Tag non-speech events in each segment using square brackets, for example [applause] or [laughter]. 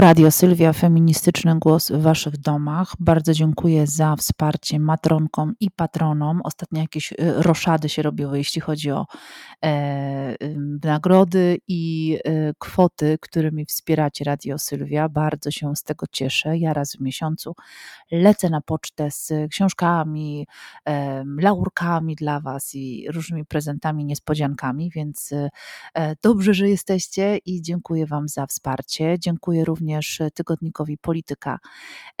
Radio Sylwia, feministyczny głos w Waszych domach. Bardzo dziękuję za wsparcie matronkom i patronom. Ostatnio jakieś y, roszady się robiły, jeśli chodzi o e, nagrody i e, kwoty, którymi wspieracie Radio Sylwia. Bardzo się z tego cieszę. Ja raz w miesiącu lecę na pocztę z książkami, e, laurkami dla Was i różnymi prezentami, niespodziankami, więc e, dobrze, że jesteście i dziękuję Wam za wsparcie. Dziękuję również tygodnikowi Polityka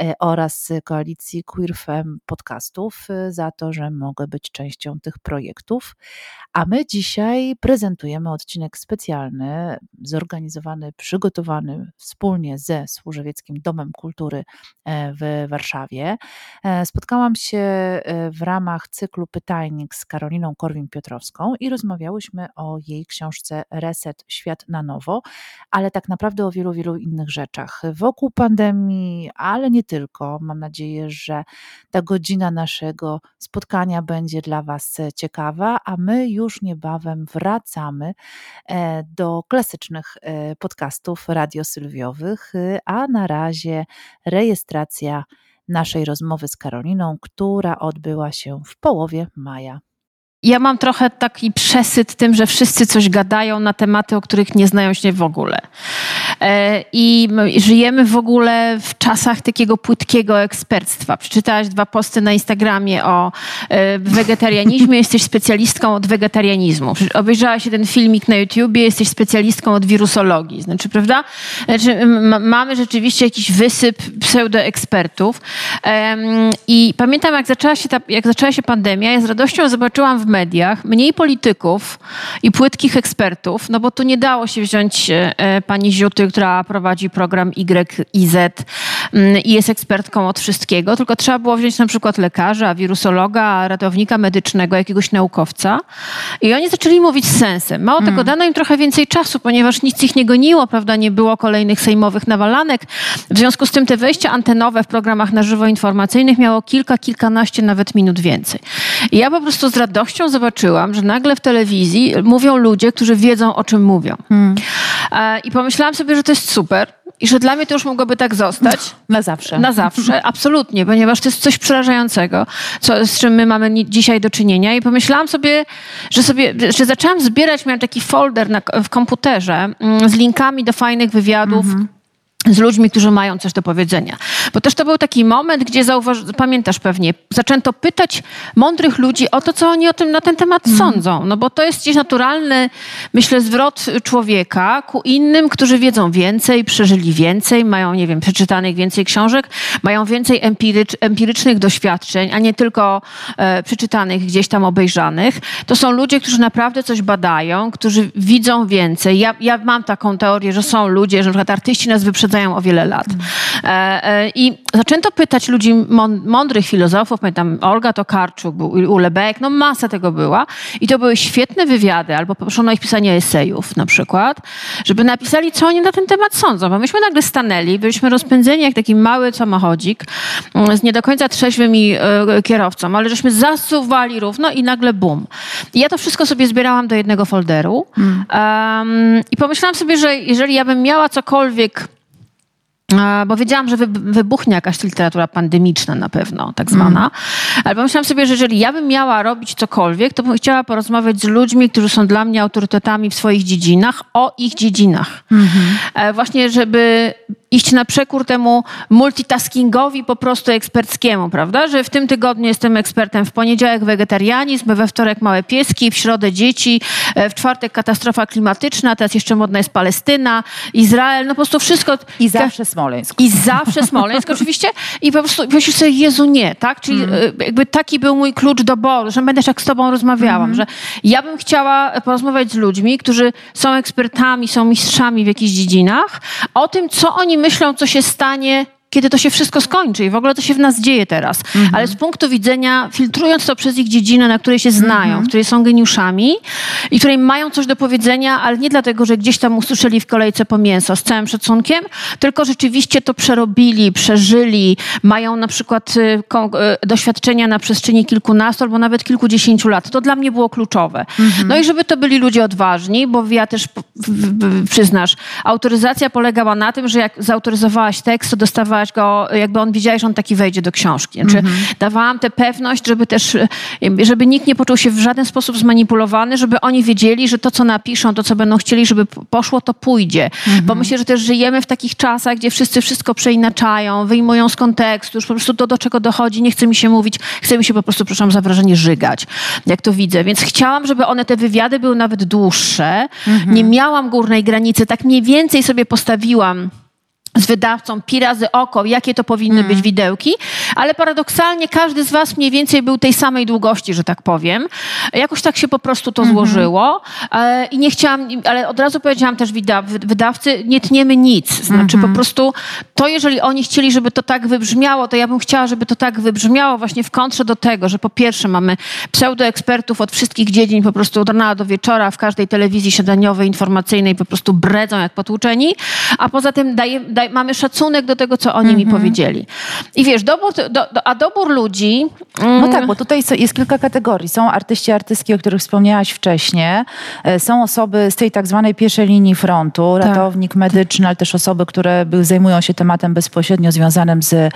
e, oraz koalicji QueerFem podcastów e, za to, że mogę być częścią tych projektów. A my dzisiaj prezentujemy odcinek specjalny, zorganizowany, przygotowany wspólnie ze Służewieckim Domem Kultury e, w Warszawie. Spotkałam się w ramach cyklu Pytajnik z Karoliną Korwin-Piotrowską i rozmawiałyśmy o jej książce Reset Świat na Nowo, ale tak naprawdę o wielu, wielu innych rzeczach wokół pandemii, ale nie tylko. Mam nadzieję, że ta godzina naszego spotkania będzie dla Was ciekawa, a my już niebawem wracamy e, do klasycznych e, podcastów radiosylwiowych, e, a na razie rejestracja naszej rozmowy z Karoliną, która odbyła się w połowie maja ja mam trochę taki przesyt tym, że wszyscy coś gadają na tematy, o których nie znają się w ogóle. E, I żyjemy w ogóle w czasach takiego płytkiego ekspertstwa. Przeczytałaś dwa posty na Instagramie o e, wegetarianizmie, [laughs] jesteś specjalistką od wegetarianizmu. Obejrzałaś jeden filmik na YouTubie, jesteś specjalistką od wirusologii. Znaczy, prawda? Znaczy, mamy rzeczywiście jakiś wysyp pseudoekspertów. I pamiętam, jak zaczęła, się ta, jak zaczęła się pandemia, ja z radością zobaczyłam w mediach mniej polityków i płytkich ekspertów, no bo tu nie dało się wziąć e, pani Ziuty, która prowadzi program Y i mm, i jest ekspertką od wszystkiego, tylko trzeba było wziąć na przykład lekarza, wirusologa, ratownika medycznego, jakiegoś naukowca i oni zaczęli mówić z sensem. Mało tego, mm. dano im trochę więcej czasu, ponieważ nic ich nie goniło, prawda, nie było kolejnych sejmowych nawalanek. W związku z tym te wejścia antenowe w programach na żywo informacyjnych miało kilka, kilkanaście nawet minut więcej. I ja po prostu z radością zobaczyłam, że nagle w telewizji mówią ludzie, którzy wiedzą, o czym mówią. Hmm. I pomyślałam sobie, że to jest super i że dla mnie to już mogłoby tak zostać. Na zawsze. Na zawsze, [laughs] absolutnie, ponieważ to jest coś przerażającego, co, z czym my mamy dzisiaj do czynienia. I pomyślałam sobie, że sobie, że zaczęłam zbierać, miałam taki folder na, w komputerze mm, z linkami do fajnych wywiadów. Mhm z ludźmi, którzy mają coś do powiedzenia. Bo też to był taki moment, gdzie zauważ, pamiętasz pewnie, zaczęto pytać mądrych ludzi o to, co oni o tym na ten temat mm. sądzą. No bo to jest gdzieś naturalny, myślę, zwrot człowieka ku innym, którzy wiedzą więcej, przeżyli więcej, mają, nie wiem, przeczytanych więcej książek, mają więcej empirycz, empirycznych doświadczeń, a nie tylko e, przeczytanych, gdzieś tam obejrzanych. To są ludzie, którzy naprawdę coś badają, którzy widzą więcej. Ja, ja mam taką teorię, że są ludzie, że na przykład artyści nas wyprzedzają o wiele lat. E, e, I zaczęto pytać ludzi, mądrych filozofów, pamiętam Olga Tokarczuk, był Ulebek, no masa tego była. I to były świetne wywiady, albo poproszono ich pisanie esejów na przykład, żeby napisali, co oni na ten temat sądzą. Bo myśmy nagle stanęli, byliśmy rozpędzeni jak taki mały samochodzik mm, z nie do końca trzeźwymi e, kierowcą, ale żeśmy zasuwali równo i nagle bum. I ja to wszystko sobie zbierałam do jednego folderu um, i pomyślałam sobie, że jeżeli ja bym miała cokolwiek bo wiedziałam, że wybuchnie jakaś literatura pandemiczna na pewno, tak zwana. Mm. Ale pomyślałam sobie, że jeżeli ja bym miała robić cokolwiek, to bym chciała porozmawiać z ludźmi, którzy są dla mnie autorytetami w swoich dziedzinach, o ich dziedzinach. Mm -hmm. Właśnie, żeby iść na przekór temu multitaskingowi po prostu eksperckiemu, prawda? Że w tym tygodniu jestem ekspertem w poniedziałek wegetarianizm, we wtorek małe pieski, w środę dzieci, e, w czwartek katastrofa klimatyczna, teraz jeszcze modna jest Palestyna, Izrael, no po prostu wszystko. I zawsze Smoleńsk. I zawsze Smoleńsk [laughs] oczywiście. I po prostu myślisz sobie, Jezu nie, tak? Czyli mm. jakby taki był mój klucz do boru, że będę jak z tobą rozmawiałam, mm. że ja bym chciała porozmawiać z ludźmi, którzy są ekspertami, są mistrzami w jakichś dziedzinach, o tym, co oni myślą, co się stanie kiedy to się wszystko skończy i w ogóle to się w nas dzieje teraz. Mhm. Ale z punktu widzenia, filtrując to przez ich dziedzinę, na której się znają, mhm. w której są geniuszami i której mają coś do powiedzenia, ale nie dlatego, że gdzieś tam usłyszeli w kolejce po mięso, z całym szacunkiem, tylko rzeczywiście to przerobili, przeżyli, mają na przykład y, y, doświadczenia na przestrzeni kilkunastu albo nawet kilkudziesięciu lat. To dla mnie było kluczowe. Mhm. No i żeby to byli ludzie odważni, bo ja też przyznasz. Autoryzacja polegała na tym, że jak zautoryzowałaś tekst, to dostawałaś go, jakby on widziałeś, że on taki wejdzie do książki. Znaczy, mhm. dawałam tę pewność, żeby też, żeby nikt nie poczuł się w żaden sposób zmanipulowany, żeby oni wiedzieli, że to, co napiszą, to, co będą chcieli, żeby poszło, to pójdzie. Mhm. Bo myślę, że też żyjemy w takich czasach, gdzie wszyscy wszystko przeinaczają, wyjmują z kontekstu, już po prostu to, do czego dochodzi, nie chce mi się mówić, chce mi się po prostu, proszę za wrażenie, żygać, jak to widzę. Więc chciałam, żeby one, te wywiady były nawet dłuższe. Mhm. Nie miałam górnej granicy, tak mniej więcej sobie postawiłam z wydawcą pi razy oko, jakie to powinny mm. być widełki, ale paradoksalnie każdy z was mniej więcej był tej samej długości, że tak powiem. Jakoś tak się po prostu to mm -hmm. złożyło e, i nie chciałam, ale od razu powiedziałam też wydawcy, nie tniemy nic. Znaczy mm -hmm. po mhm. prostu to, jeżeli oni chcieli, żeby to tak wybrzmiało, to ja bym chciała, żeby to tak wybrzmiało właśnie w kontrze do tego, że po pierwsze mamy pseudoekspertów od wszystkich dziedzin, po prostu od rana do wieczora w każdej telewizji śniadaniowej, informacyjnej po prostu bredzą jak potłuczeni, a poza tym daje, daje mamy szacunek do tego, co oni mi mhm. powiedzieli. I wiesz, dobór, do, do, a dobór ludzi... Mm, no tak, bo tutaj jest kilka kategorii. Są artyści, artystki, o których wspomniałaś wcześniej. E, są osoby z tej tak zwanej pierwszej linii frontu, tak. ratownik medyczny, ale też osoby, które zajmują się tematem bezpośrednio związanym z e,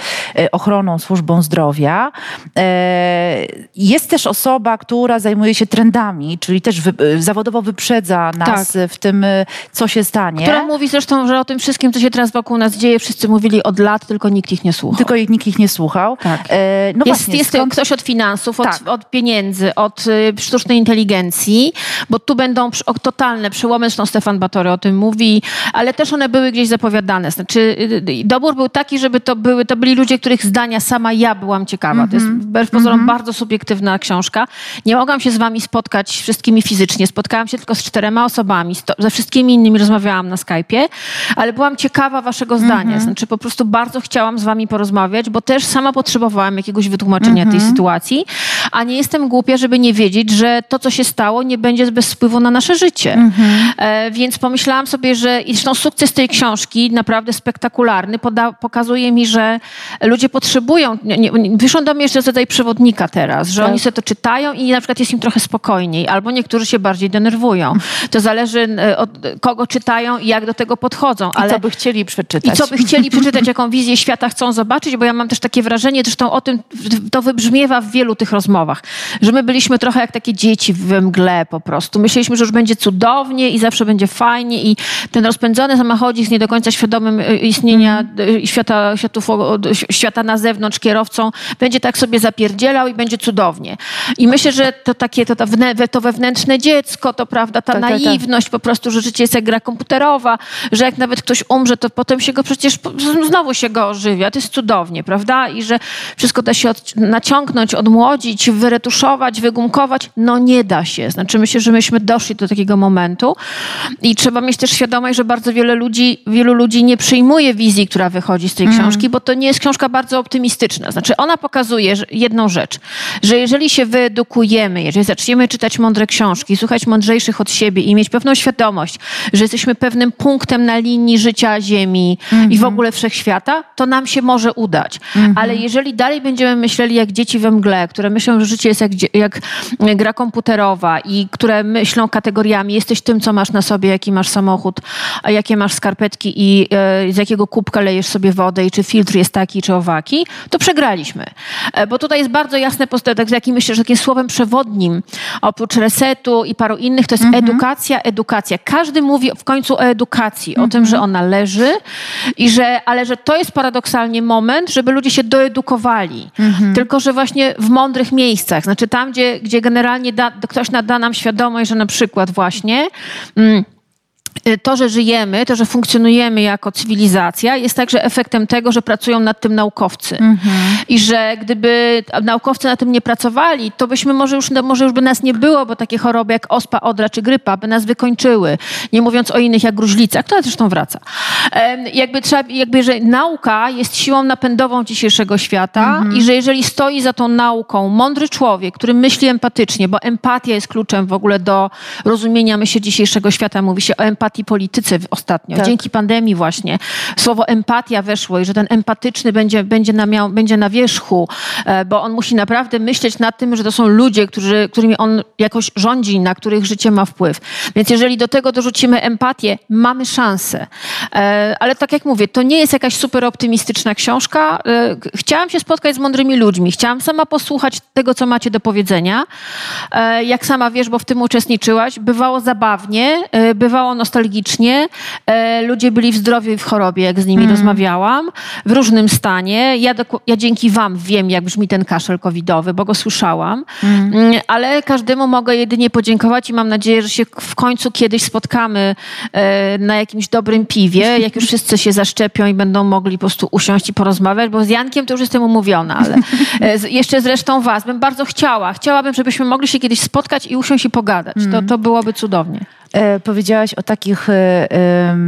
ochroną, służbą zdrowia. E, jest też osoba, która zajmuje się trendami, czyli też wy, zawodowo wyprzedza nas tak. w tym, co się stanie. Która mówi zresztą, że o tym wszystkim, co się teraz wokół nas dzieje, wszyscy mówili od lat, tylko nikt ich nie słuchał. Tylko nikt ich nie słuchał. Tak. E, no jest właśnie, jest skąd... ktoś od finansów, od, tak. od pieniędzy, od y, sztucznej inteligencji, bo tu będą o, totalne przełomy, zresztą Stefan Batory o tym mówi, ale też one były gdzieś zapowiadane. Znaczy y, y, dobór był taki, żeby to były, to byli ludzie, których zdania sama ja byłam ciekawa. Mm -hmm. To jest mhm. wbrew pozorom mm -hmm. bardzo subiektywna książka. Nie mogłam się z wami spotkać wszystkimi fizycznie. Spotkałam się tylko z czterema osobami. ze wszystkimi innymi rozmawiałam na Skype'ie, ale byłam ciekawa waszego waszego zdania. Mm -hmm. Znaczy po prostu bardzo chciałam z wami porozmawiać, bo też sama potrzebowałam jakiegoś wytłumaczenia mm -hmm. tej mhm. sytuacji, a nie jestem głupia, żeby nie wiedzieć, że to, co się stało, nie będzie bez wpływu na nasze życie. Mm -hmm. e, więc pomyślałam sobie, że zresztą sukces tej książki, naprawdę spektakularny, poda, pokazuje mi, że ludzie potrzebują, nie, nie, wyszło do mnie jeszcze rodzaj przewodnika teraz, że tak. oni sobie to czytają i na przykład jest im trochę spokojniej, albo niektórzy się bardziej denerwują. To zależy e, od kogo czytają i jak do tego podchodzą. Ale... I co by chcieli przeczytać przeczytać. I co by chcieli przeczytać, jaką wizję świata chcą zobaczyć, bo ja mam też takie wrażenie, zresztą o tym to wybrzmiewa w wielu tych rozmowach, że my byliśmy trochę jak takie dzieci we mgle po prostu. Myśleliśmy, że już będzie cudownie i zawsze będzie fajnie i ten rozpędzony samochodzik z nie do końca świadomym e, istnienia mm. świata, światów, świata na zewnątrz kierowcą będzie tak sobie zapierdzielał i będzie cudownie. I myślę, że to takie, to, to wewnętrzne dziecko, to prawda, ta tak, naiwność tak, tak. po prostu, że życie jest jak gra komputerowa, że jak nawet ktoś umrze, to potem się go przecież, znowu się go ożywia. To jest cudownie, prawda? I że wszystko da się od, naciągnąć, odmłodzić, wyretuszować, wygumkować. No nie da się. Znaczy myślę, że myśmy doszli do takiego momentu i trzeba mieć też świadomość, że bardzo wiele ludzi, wielu ludzi nie przyjmuje wizji, która wychodzi z tej mm. książki, bo to nie jest książka bardzo optymistyczna. Znaczy ona pokazuje jedną rzecz, że jeżeli się wyedukujemy, jeżeli zaczniemy czytać mądre książki, słuchać mądrzejszych od siebie i mieć pewną świadomość, że jesteśmy pewnym punktem na linii życia Ziemi, mm -hmm. i w mhm. ogóle wszechświata, to nam się może udać. Mm -hmm. Ale jeżeli dalej będziemy myśleli jak dzieci we mgle, które myślą, że życie jest jak, jak gra komputerowa i które myślą kategoriami, jesteś tym, co masz na sobie, jaki masz samochód, a jakie masz skarpetki i e, z jakiego kubka lejesz sobie wodę i czy filtr jest taki, czy owaki, to przegraliśmy. E, bo tutaj jest bardzo jasne postatek, jaki myślę, że takim słowem przewodnim, oprócz resetu i paru innych, to jest mm -hmm. edukacja, edukacja. Każdy mówi w końcu o edukacji, o tym, że ona leży, i że, ale że to jest paradoksalnie moment, żeby ludzie się doedukowali. Mhm. Tylko, że właśnie w mądrych miejscach. Znaczy tam, gdzie, gdzie generalnie da, ktoś nada nam świadomość, że na przykład właśnie... Mm, to, że żyjemy, to, że funkcjonujemy jako cywilizacja, jest także efektem tego, że pracują nad tym naukowcy. Mhm. I że gdyby naukowcy na tym nie pracowali, to byśmy może już, może już by nas nie było, bo takie choroby jak ospa, odra czy grypa by nas wykończyły. Nie mówiąc o innych jak gruźlica, która zresztą wraca. Jakby, trzeba, jakby, że nauka jest siłą napędową dzisiejszego świata mhm. i że jeżeli stoi za tą nauką mądry człowiek, który myśli empatycznie, bo empatia jest kluczem w ogóle do rozumienia myśli dzisiejszego świata, mówi się o empatii, empatii polityce ostatnio. Tak. Dzięki pandemii właśnie słowo empatia weszło i że ten empatyczny będzie, będzie, na, miał, będzie na wierzchu, e, bo on musi naprawdę myśleć nad tym, że to są ludzie, którzy, którymi on jakoś rządzi, na których życie ma wpływ. Więc jeżeli do tego dorzucimy empatię, mamy szansę. E, ale tak jak mówię, to nie jest jakaś super optymistyczna książka. E, chciałam się spotkać z mądrymi ludźmi. Chciałam sama posłuchać tego, co macie do powiedzenia. Jak sama wiesz, bo w tym uczestniczyłaś, bywało zabawnie, bywało nostalgicznie. Ludzie byli w zdrowiu i w chorobie, jak z nimi mm. rozmawiałam, w różnym stanie. Ja, ja dzięki wam wiem, jak brzmi ten kaszel covidowy, bo go słyszałam. Mm. mm. Ale każdemu mogę jedynie podziękować i mam nadzieję, że się w końcu kiedyś spotkamy na jakimś dobrym piwie, jak już wszyscy się zaszczepią i będą mogli po prostu usiąść i porozmawiać, bo z Jankiem to już jestem umówiona, ale e, jeszcze z resztą was bym bardzo chciała. Chciałabym, żebyśmy mogli się kiedyś spotkać i usiąść i pogadać. To, mm. to byłoby cudownie. E, powiedziałaś o takich e,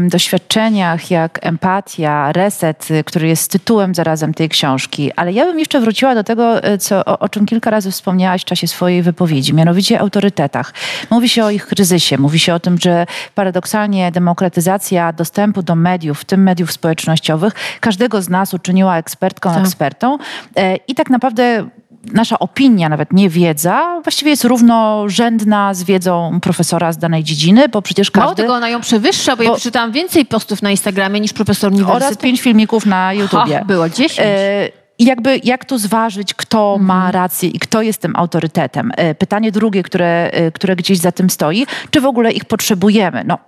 doświadczeniach jak empatia, reset, który jest tytułem zarazem tej książki, ale ja bym jeszcze wróciła do tego, co, o, o, czym kilka razy wspomniałaś w czasie swojej wypowiedzi, mianowicie autorytetach. Mówi się o ich kryzysie, mówi się o tym, że paradoksalnie demokratyzacja dostępu do mediów, w tym mediów społecznościowych, każdego z nas uczyniła ekspertką, tak. ekspertą e, i tak naprawdę nasza opinia, nawet nie wiedza, właściwie jest równorzędna z wiedzą profesora z danej dziedziny, bo przecież każdy... Mało tego, ona ją przewyższa, bo, bo ja przeczytałam więcej postów na Instagramie niż profesor uniwersytetu. Oraz pięć filmików na YouTubie. Ha, było dziesięć. E, i jakby jak tu zważyć, kto mhm. ma rację i kto jest tym autorytetem? E, pytanie drugie, które, e, które gdzieś za tym stoi, czy w ogóle ich potrzebujemy? No,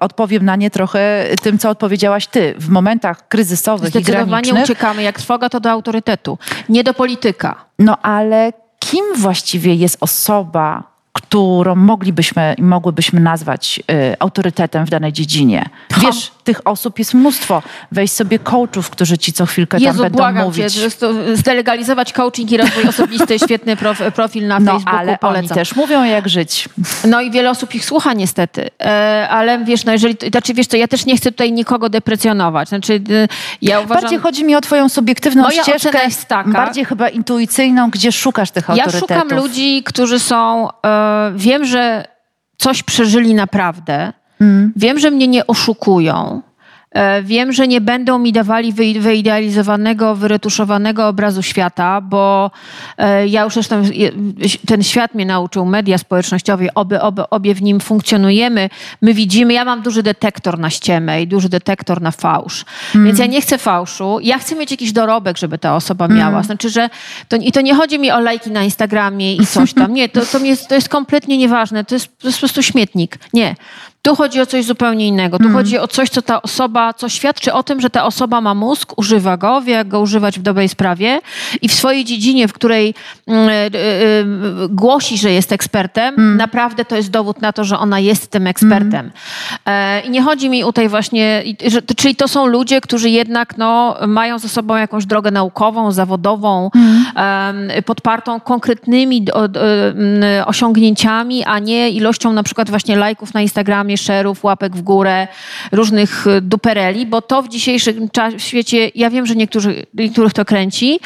odpowiem na nie trochę tym, co odpowiedziałaś ty. W momentach kryzysowych i granicznych... Zdecydowanie uciekamy jak trwoga to do autorytetu, nie do polityka. No ale kim właściwie jest osoba, którą moglibyśmy i mogłybyśmy nazwać y, autorytetem w danej dziedzinie. Wiesz, tych osób jest mnóstwo. Weź sobie coachów, którzy ci co chwilkę Jezu, tam będą mówić. Cię, zdelegalizować coaching i rozwój [laughs] osobisty, świetny prof, profil na no, Facebooku, ale polecam. oni też mówią jak żyć. No i wiele osób ich słucha niestety. E, ale wiesz, no jeżeli, znaczy wiesz co, ja też nie chcę tutaj nikogo deprecjonować. Znaczy y, ja uważam... Bardziej chodzi mi o twoją subiektywną Moja ścieżkę, jest taka, bardziej chyba intuicyjną, gdzie szukasz tych autorytetów. Ja szukam ludzi, którzy są... E, wiem, że coś przeżyli naprawdę. Mm. Wiem, że mnie nie oszukują. E, wiem, że nie będą mi dawali wyidealizowanego, wyretuszowanego obrazu świata, bo e, ja już zresztą ten świat mnie nauczył, media społecznościowe, obie, obie, obie w nim funkcjonujemy. My widzimy, ja mam duży detektor na ściemę i duży detektor na fałsz. Mm. Więc ja nie chcę fałszu. Ja chcę mieć jakiś dorobek, żeby ta osoba miała. Mm. Znaczy, że to, i to nie chodzi mi o lajki na Instagramie i coś tam. Nie, to, to, jest, to jest kompletnie nieważne. To jest, to jest po prostu śmietnik. Nie. Tu chodzi o coś zupełnie innego. Tu mm. chodzi o coś, co ta osoba, co świadczy o tym, że ta osoba ma mózg, używa go, wie jak go używać w dobrej sprawie i w swojej dziedzinie, w której y, y, y, głosi, że jest ekspertem, mm. naprawdę to jest dowód na to, że ona jest tym ekspertem. Mm. I nie chodzi mi tutaj właśnie, że, czyli to są ludzie, którzy jednak no, mają ze sobą jakąś drogę naukową, zawodową, podpartą konkretnymi osiągnięciami, a nie ilością na przykład właśnie lajków na Instagramie, szerów, łapek w górę, różnych y, dupereli, bo to w dzisiejszym świecie, ja wiem, że niektórzy, niektórych to kręci,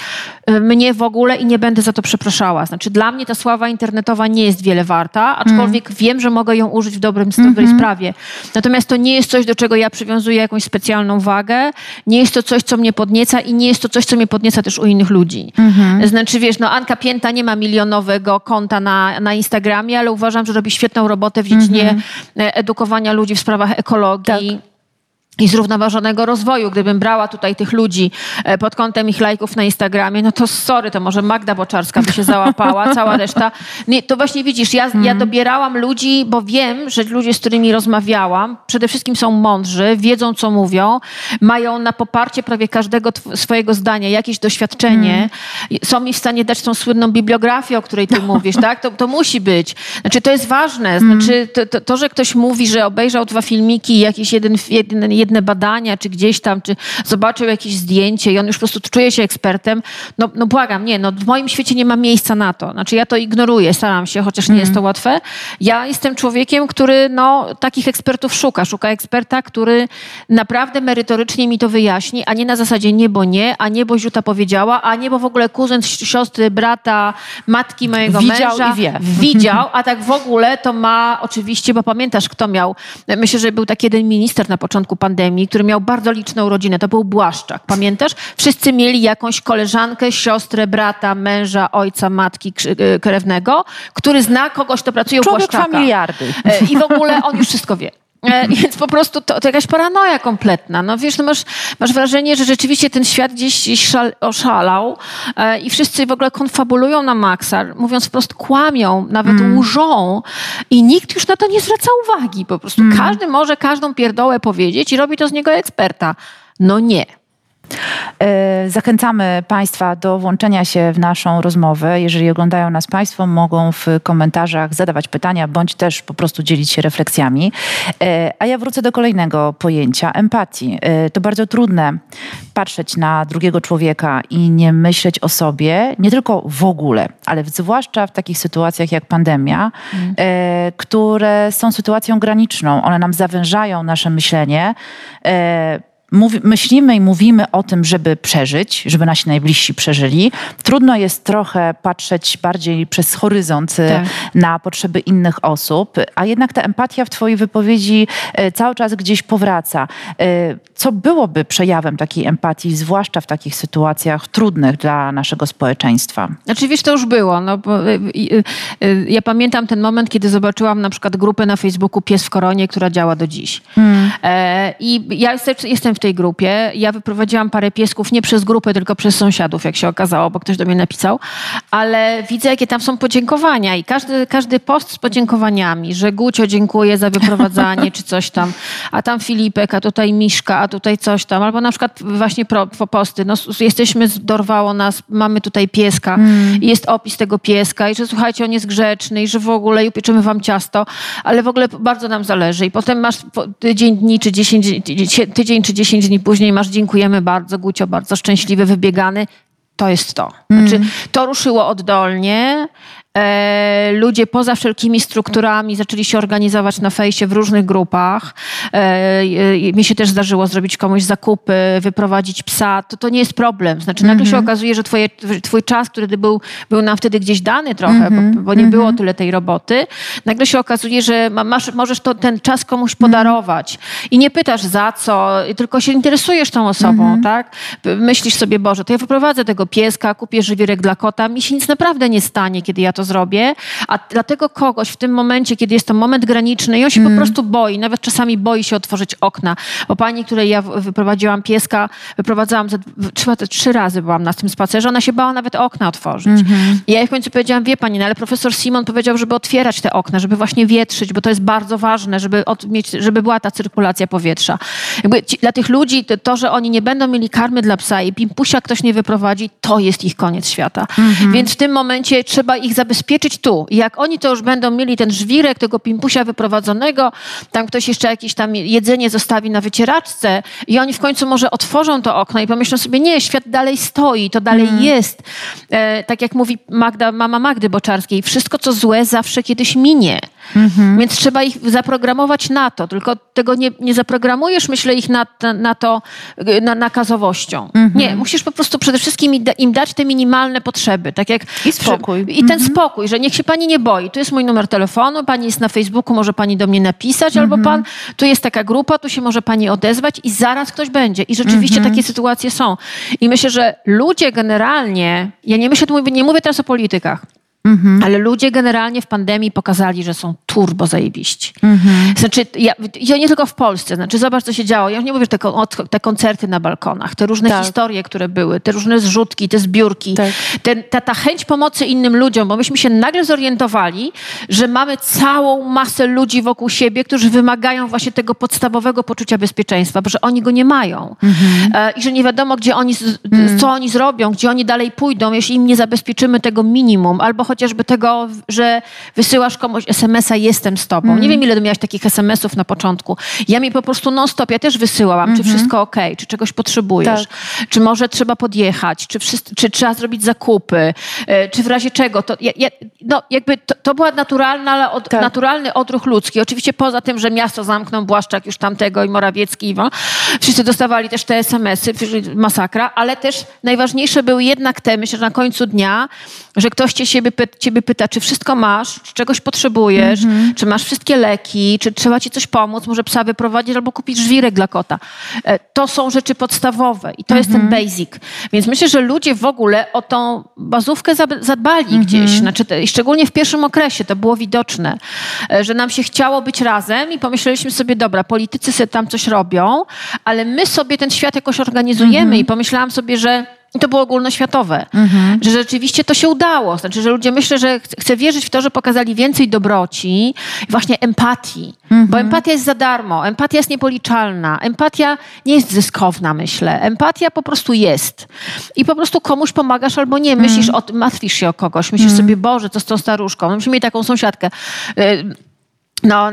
y, mnie w ogóle i nie będę za to przepraszała. Znaczy dla mnie ta sława internetowa nie jest wiele warta, aczkolwiek mm. wiem, że mogę ją użyć w dobrym, dobrej mm -hmm. sprawie. Natomiast to nie jest coś, do czego ja przywiązuję jakąś specjalną wagę, nie jest to coś, co mnie podnieca i nie jest to coś, co mnie podnieca też u innych ludzi. Mm -hmm. Znaczy wiesz, no Anka Pięta nie ma milionowego konta na, na Instagramie, ale uważam, że robi świetną robotę w dziedzinie mm -hmm. edukacji edukowania ludzi w sprawach ekologii. Tak i zrównoważonego rozwoju. Gdybym brała tutaj tych ludzi e, pod kątem ich lajków na Instagramie, no to sorry, to może Magda Boczarska by się załapała, [laughs] cała reszta. Nie, to właśnie widzisz, ja, ja mhm. dobierałam ludzi, bo wiem, że ludzie, z którymi rozmawiałam, przede wszystkim są mądrzy, wiedzą, co mówią, mają na poparcie prawie każdego swojego zdania jakieś doświadczenie, mm. są mi w stanie dać tą słynną bibliografię, o której ty [laughs] mówisz, tak? To, to musi być. Znaczy, to jest ważne. Znaczy, to, to, to, że ktoś mówi, że obejrzał dwa filmiki, jakiś jeden, jeden, jeden jedne badania, czy gdzieś tam, czy zobaczył jakieś zdjęcie i on już po prostu czuje się ekspertem, no, no błagam, nie, no w moim świecie nie ma miejsca na to. Znaczy ja to ignoruję, staram się, chociaż nie jest to łatwe. Ja jestem człowiekiem, który no, takich ekspertów szuka. Szuka eksperta, który naprawdę merytorycznie mi to wyjaśni, a nie na zasadzie nie, bo nie, a nie, bo Ziuta powiedziała, a nie, bo w ogóle kuzyn, siostry, brata, matki mojego Widział męża i wie. widział, [laughs] a tak w ogóle to ma oczywiście, bo pamiętasz, kto miał, myślę, że był taki jeden minister na początku pandemii, który miał bardzo liczną rodzinę, to był Błaszczak, pamiętasz? Wszyscy mieli jakąś koleżankę, siostrę, brata, męża, ojca, matki e, krewnego, który zna kogoś, kto pracuje u Człowiek Błaszczaka. familiarny. E, I w ogóle on już wszystko wie. E, [laughs] Więc po prostu to, to jakaś paranoja kompletna. No wiesz, no masz, masz wrażenie, że rzeczywiście ten świat gdzieś, szal, oszalał e, i wszyscy w ogóle konfabulują na maksa, mówiąc wprost kłamią, nawet łżą i nikt już na to nie zwraca uwagi. Po prostu każdy może każdą pierdołę powiedzieć i robi to z niego eksperta. No nie. E, Zachęcamy Państwa do włączenia się w naszą rozmowę. Jeżeli oglądają nas Państwo, mogą w komentarzach zadawać pytania, bądź też po prostu dzielić się refleksjami. E, A ja wrócę do kolejnego pojęcia empatii. E, To bardzo trudne patrzeć na drugiego człowieka i nie myśleć o sobie, nie tylko w ogóle, ale zwłaszcza w takich sytuacjach jak pandemia, e, które są sytuacją graniczną. One nam zawężają nasze myślenie. Mówi, myślimy i mówimy o tym, żeby przeżyć, żeby nasi najbliżsi przeżyli. Trudno jest trochę patrzeć bardziej przez horyzont e, Tak. na potrzeby innych osób, a jednak ta empatia w Twojej wypowiedzi e, cały czas gdzieś powraca. E, Co byłoby przejawem takiej empatii, zwłaszcza w takich sytuacjach trudnych dla naszego społeczeństwa? Wiesz, to już było. No, bo, y, y, y, ja pamiętam ten moment, kiedy zobaczyłam na przykład grupę na Facebooku Pies w Koronie, która działa do dziś. E, I ja jestem, jestem w tej grupie. Ja wyprowadziłam parę piesków nie przez grupę, tylko przez sąsiadów, jak się okazało, bo ktoś do mnie napisał. Ale widzę, jakie tam są podziękowania i każdy, każdy post z podziękowaniami, że Gucio dziękuję za wyprowadzanie, czy coś tam, a tam Filipek, a tutaj Miszka, a tutaj coś tam. Albo na przykład właśnie pro, posty. No, jesteśmy, dorwało nas, mamy tutaj pieska i jest opis tego pieska i że słuchajcie, on jest grzeczny i że w ogóle i upieczymy wam ciasto, ale w ogóle bardzo nam zależy. I potem masz tydzień dni, czy 10, dzie- tydzień czy 10 dni później masz dziękujemy bardzo, Gucio, bardzo szczęśliwy, wybiegany. To jest to. Znaczy, to ruszyło oddolnie. E, ludzie poza wszelkimi strukturami zaczęli się organizować na fejsie w różnych grupach. E, e, mi się też zdarzyło zrobić komuś zakupy, wyprowadzić psa. To, to nie jest problem. Znaczy nagle się okazuje, że twoje, twój czas, który był, był nam wtedy gdzieś dany trochę, bo, bo nie było tyle tej roboty, nagle się okazuje, że ma- masz, możesz to, ten czas komuś podarować. I nie pytasz za co, tylko się interesujesz tą osobą, tak? Myślisz sobie, Boże, to ja wyprowadzę tego pieska, kupię żywierek dla kota, mi się nic naprawdę nie stanie, kiedy ja to zrobię, a dlatego kogoś w tym momencie, kiedy jest to moment graniczny i on się po prostu boi, nawet czasami boi się otworzyć okna. Bo pani, której ja wyprowadziłam pieska, wyprowadzałam ze, trzy, trzy razy byłam na tym spacerze, ona się bała nawet okna otworzyć. I ja jej w końcu powiedziałam, wie pani, no ale profesor Simon powiedział, żeby otwierać te okna, żeby właśnie wietrzyć, bo to jest bardzo ważne, żeby, od, mieć, żeby była ta cyrkulacja powietrza. Jakby ci, dla tych ludzi to, to, że oni nie będą mieli karmy dla psa i pimpusia ktoś nie wyprowadzi, to jest ich koniec świata. Więc w tym momencie trzeba ich zabezpieczyć tu. I jak oni to już będą mieli ten żwirek tego pimpusia wyprowadzonego, tam ktoś jeszcze jakieś tam jedzenie zostawi na wycieraczce i oni w końcu może otworzą to okno i pomyślą sobie, nie, świat dalej stoi, to dalej jest. E, tak jak mówi Magda, mama Magdy Boczarskiej, wszystko co złe zawsze kiedyś minie. Więc trzeba ich zaprogramować na to, tylko tego nie, nie zaprogramujesz, myślę, ich na, na, na to na, nakazowością. Nie, musisz po prostu przede wszystkim im da- im dać te minimalne potrzeby. Tak jak I spokój. I ten spokój, że niech się pani nie boi. Tu jest mój numer telefonu, pani jest na Facebooku, może pani do mnie napisać, albo pan, tu jest taka grupa, tu się może pani odezwać i zaraz ktoś będzie. I rzeczywiście takie sytuacje są. I myślę, że ludzie generalnie, ja nie myślę, nie mówię teraz o politykach, ale ludzie generalnie w pandemii pokazali, że są turbo zajebiści. Znaczy, ja, ja nie tylko w Polsce, znaczy zobacz, co się działo. Ja już nie mówię, że te, te koncerty na balkonach, te różne Tak. historie, które były, te różne zrzutki, te zbiórki, Tak. ten, ta, ta chęć pomocy innym ludziom, bo myśmy się nagle zorientowali, że mamy całą masę ludzi wokół siebie, którzy wymagają właśnie tego podstawowego poczucia bezpieczeństwa, bo że oni go nie mają. E, I że nie wiadomo, gdzie oni, z- co oni zrobią, gdzie oni dalej pójdą, jeśli im nie zabezpieczymy tego minimum, albo chociażby tego, że wysyłasz komuś SMS-a jestem z tobą. Mm. Nie wiem, ile miałaś takich SMS-ów na początku. Ja mi po prostu non-stop, ja też wysyłałam, czy Mhm. wszystko ok, czy czegoś potrzebujesz, Tak. czy może trzeba podjechać, czy, wszyscy, czy trzeba zrobić zakupy, e, czy w razie czego. To, ja, ja, no, jakby to, to była naturalna, od, Tak. naturalny odruch ludzki. Oczywiście poza tym, że miasto zamknął Błaszczak już tamtego i Morawiecki i Iwo, wszyscy dostawali też te SMS-y, masakra, ale też najważniejsze były jednak te, myślę, że na końcu dnia, że ktoś cię, siebie, ciebie pyta, czy wszystko masz, czy czegoś potrzebujesz, czy masz wszystkie leki, czy trzeba ci coś pomóc, może psa wyprowadzić albo kupić żwirek dla kota. E, To są rzeczy podstawowe i to jest ten basic. Więc myślę, że ludzie w ogóle o tą bazówkę zadbali gdzieś, znaczy, te- i szczególnie w pierwszym okresie to było widoczne, e, że nam się chciało być razem i pomyśleliśmy sobie, dobra, politycy sobie tam coś robią, ale my sobie ten świat jakoś organizujemy i pomyślałam sobie, że i to było ogólnoświatowe, że rzeczywiście to się udało. Znaczy, że ludzie myślę, że ch- chcę wierzyć w to, że pokazali więcej dobroci, właśnie empatii. Bo empatia jest za darmo, empatia jest niepoliczalna, empatia nie jest zyskowna, myślę. Empatia po prostu jest. I po prostu komuś pomagasz albo nie. Myślisz o tym, martwisz się o kogoś. Myślisz sobie, Boże, co z tą staruszką? Myśmy mieli taką sąsiadkę. No,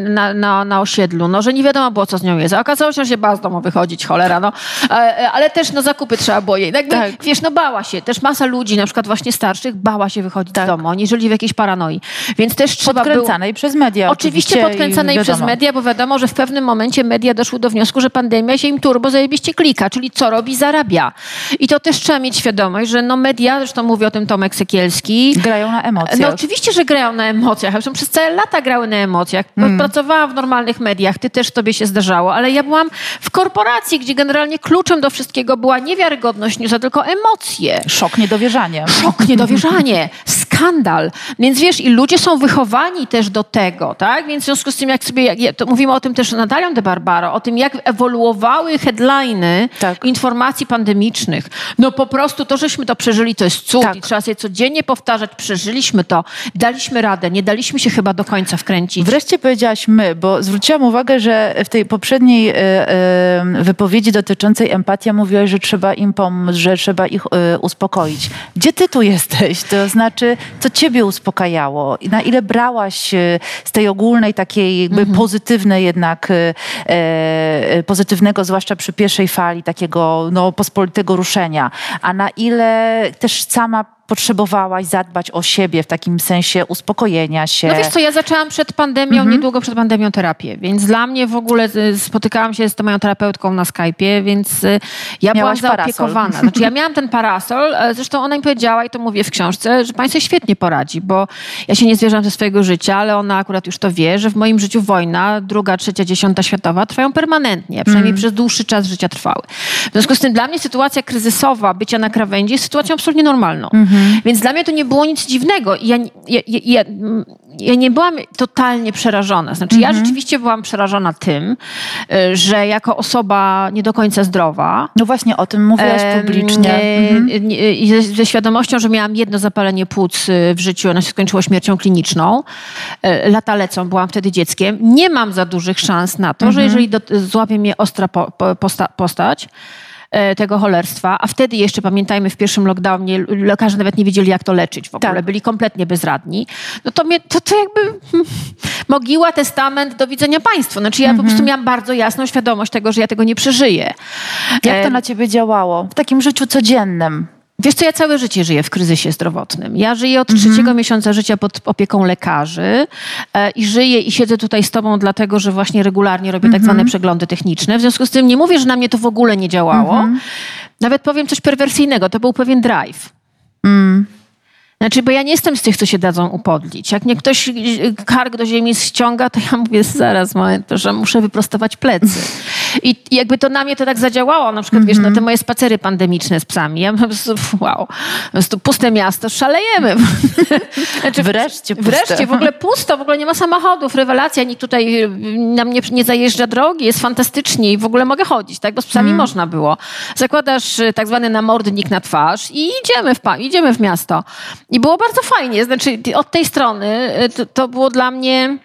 na, na, na osiedlu, no, że nie wiadomo było, co z nią jest. A okazało się, że się bała z domu wychodzić, cholera, no. E, e, Ale też, no, zakupy trzeba było jej. Jakby, Tak. Wiesz, no, bała się. Też masa ludzi, na przykład właśnie starszych, bała się wychodzić Tak. z domu. Oni żyli w jakiejś paranoi. Więc też trzeba. Podkręcanej przez media Oczywiście oczywiście podkręcanej przez media, bo wiadomo, że w pewnym momencie media doszły do wniosku, że pandemia się im turbo zajebiście klika, czyli co robi, zarabia. I to też trzeba mieć świadomość, że no media, zresztą mówi o tym Tomek Sekielski, Grają na emocjach. no oczywiście, że grają na emocjach. Zresztą przez całe lata grały na emocjach. Mm. Pracowałam w normalnych mediach, ty też tobie się zdarzało, ale ja byłam w korporacji, gdzie generalnie kluczem do wszystkiego była nie wiarygodność newsa, tylko emocje. Szok, niedowierzanie. Szok, niedowierzanie, [laughs] skandal. Więc wiesz, i ludzie są wychowani też do tego, tak? Więc w związku z tym, jak sobie, jak, ja- to mówimy o tym też z Natalią de Barbaro, o tym, jak ewoluowały headliny Tak. informacji pandemicznych. No po prostu to, żeśmy to przeżyli, to jest cud Tak. i trzeba sobie codziennie powtarzać, przeżyliśmy to, daliśmy radę, nie daliśmy się chyba do końca wkręcić. Wreszcie powiedziałaś my, bo zwróciłam uwagę, że w tej poprzedniej e, e, wypowiedzi dotyczącej empatii mówiłaś, że trzeba im pomóc, że trzeba ich e, uspokoić. Gdzie ty tu jesteś? To znaczy, co ciebie uspokajało? I na ile brałaś e, z tej ogólnej takiej jakby pozytywnej jednak, e, e, pozytywnego, zwłaszcza przy pierwszej fali takiego no, pospolitego ruszenia, a na ile też sama potrzebowałaś zadbać o siebie w takim sensie uspokojenia się? No wiesz co, ja zaczęłam przed pandemią, Mhm. niedługo przed pandemią terapię, więc dla mnie w ogóle y, spotykałam się z moją terapeutką na Skype'ie, więc y, ja Miałaś byłam parasol. zaopiekowana. Znaczy ja miałam ten parasol, e, zresztą ona mi powiedziała i to mówię w książce, że sobie świetnie poradzi, bo ja się nie zwierzam ze swojego życia, ale ona akurat już to wie, że w moim życiu wojna, druga, trzecia, dziesiąta światowa trwają permanentnie, przynajmniej przez dłuższy czas życia trwały. W związku z tym dla mnie sytuacja kryzysowa, bycia na krawędzi jest sytuacją absolutnie normalną. Więc dla mnie to nie było nic dziwnego. I ja, ja, ja, ja, nie byłam totalnie przerażona. Znaczy, ja rzeczywiście byłam przerażona tym, y, że jako osoba nie do końca zdrowa, No właśnie, o tym mówiłaś em, publicznie. e, Mhm. i ze, ze świadomością, że miałam jedno zapalenie płuc y, w życiu, ono się skończyło śmiercią kliniczną. E, Lata lecą, byłam wtedy dzieckiem. Nie mam za dużych szans na to, Mhm. że jeżeli do, złapie mnie ostra po, po, posta, postać, e, tego cholerstwa, a wtedy jeszcze pamiętajmy w pierwszym lockdownie lekarze nawet nie wiedzieli jak to leczyć w ogóle, Tak. byli kompletnie bezradni, no to, mnie, to, to jakby hmm, mogiła, testament, do widzenia państwu. Znaczy ja po Mhm. prostu miałam bardzo jasną świadomość tego, że ja tego nie przeżyję. Jak to Em, na ciebie działało? W takim życiu codziennym. Wiesz co, ja całe życie żyję w kryzysie zdrowotnym. Ja żyję od Mhm. trzeciego miesiąca życia pod opieką lekarzy e, i żyję i siedzę tutaj z tobą dlatego, że właśnie regularnie robię tak Mhm. zwane przeglądy techniczne. W związku z tym nie mówię, że na mnie to w ogóle nie działało. Mhm. Nawet powiem coś perwersyjnego. To był pewien drive. Mm. Znaczy, bo ja nie jestem z tych, co się dadzą upodlić. Jak mnie ktoś y, kark do ziemi ściąga, to ja mówię, zaraz, moment, że muszę wyprostować plecy. I i jakby to na mnie to tak zadziałało, na przykład, wiesz, na te moje spacery pandemiczne z psami. Ja po prostu, wow, po prostu puste miasto, szalejemy. [laughs] Znaczy, Wreszcie puste. Wreszcie, w ogóle pusto, w ogóle nie ma samochodów, rewelacja, nikt tutaj y, nam nie, nie zajeżdża drogi, jest fantastycznie i w ogóle mogę chodzić, tak, bo z psami można było. Zakładasz y, tak zwany namordnik na twarz i idziemy w, pa- idziemy w miasto. I było bardzo fajnie, znaczy od tej strony y, to, to było dla mnie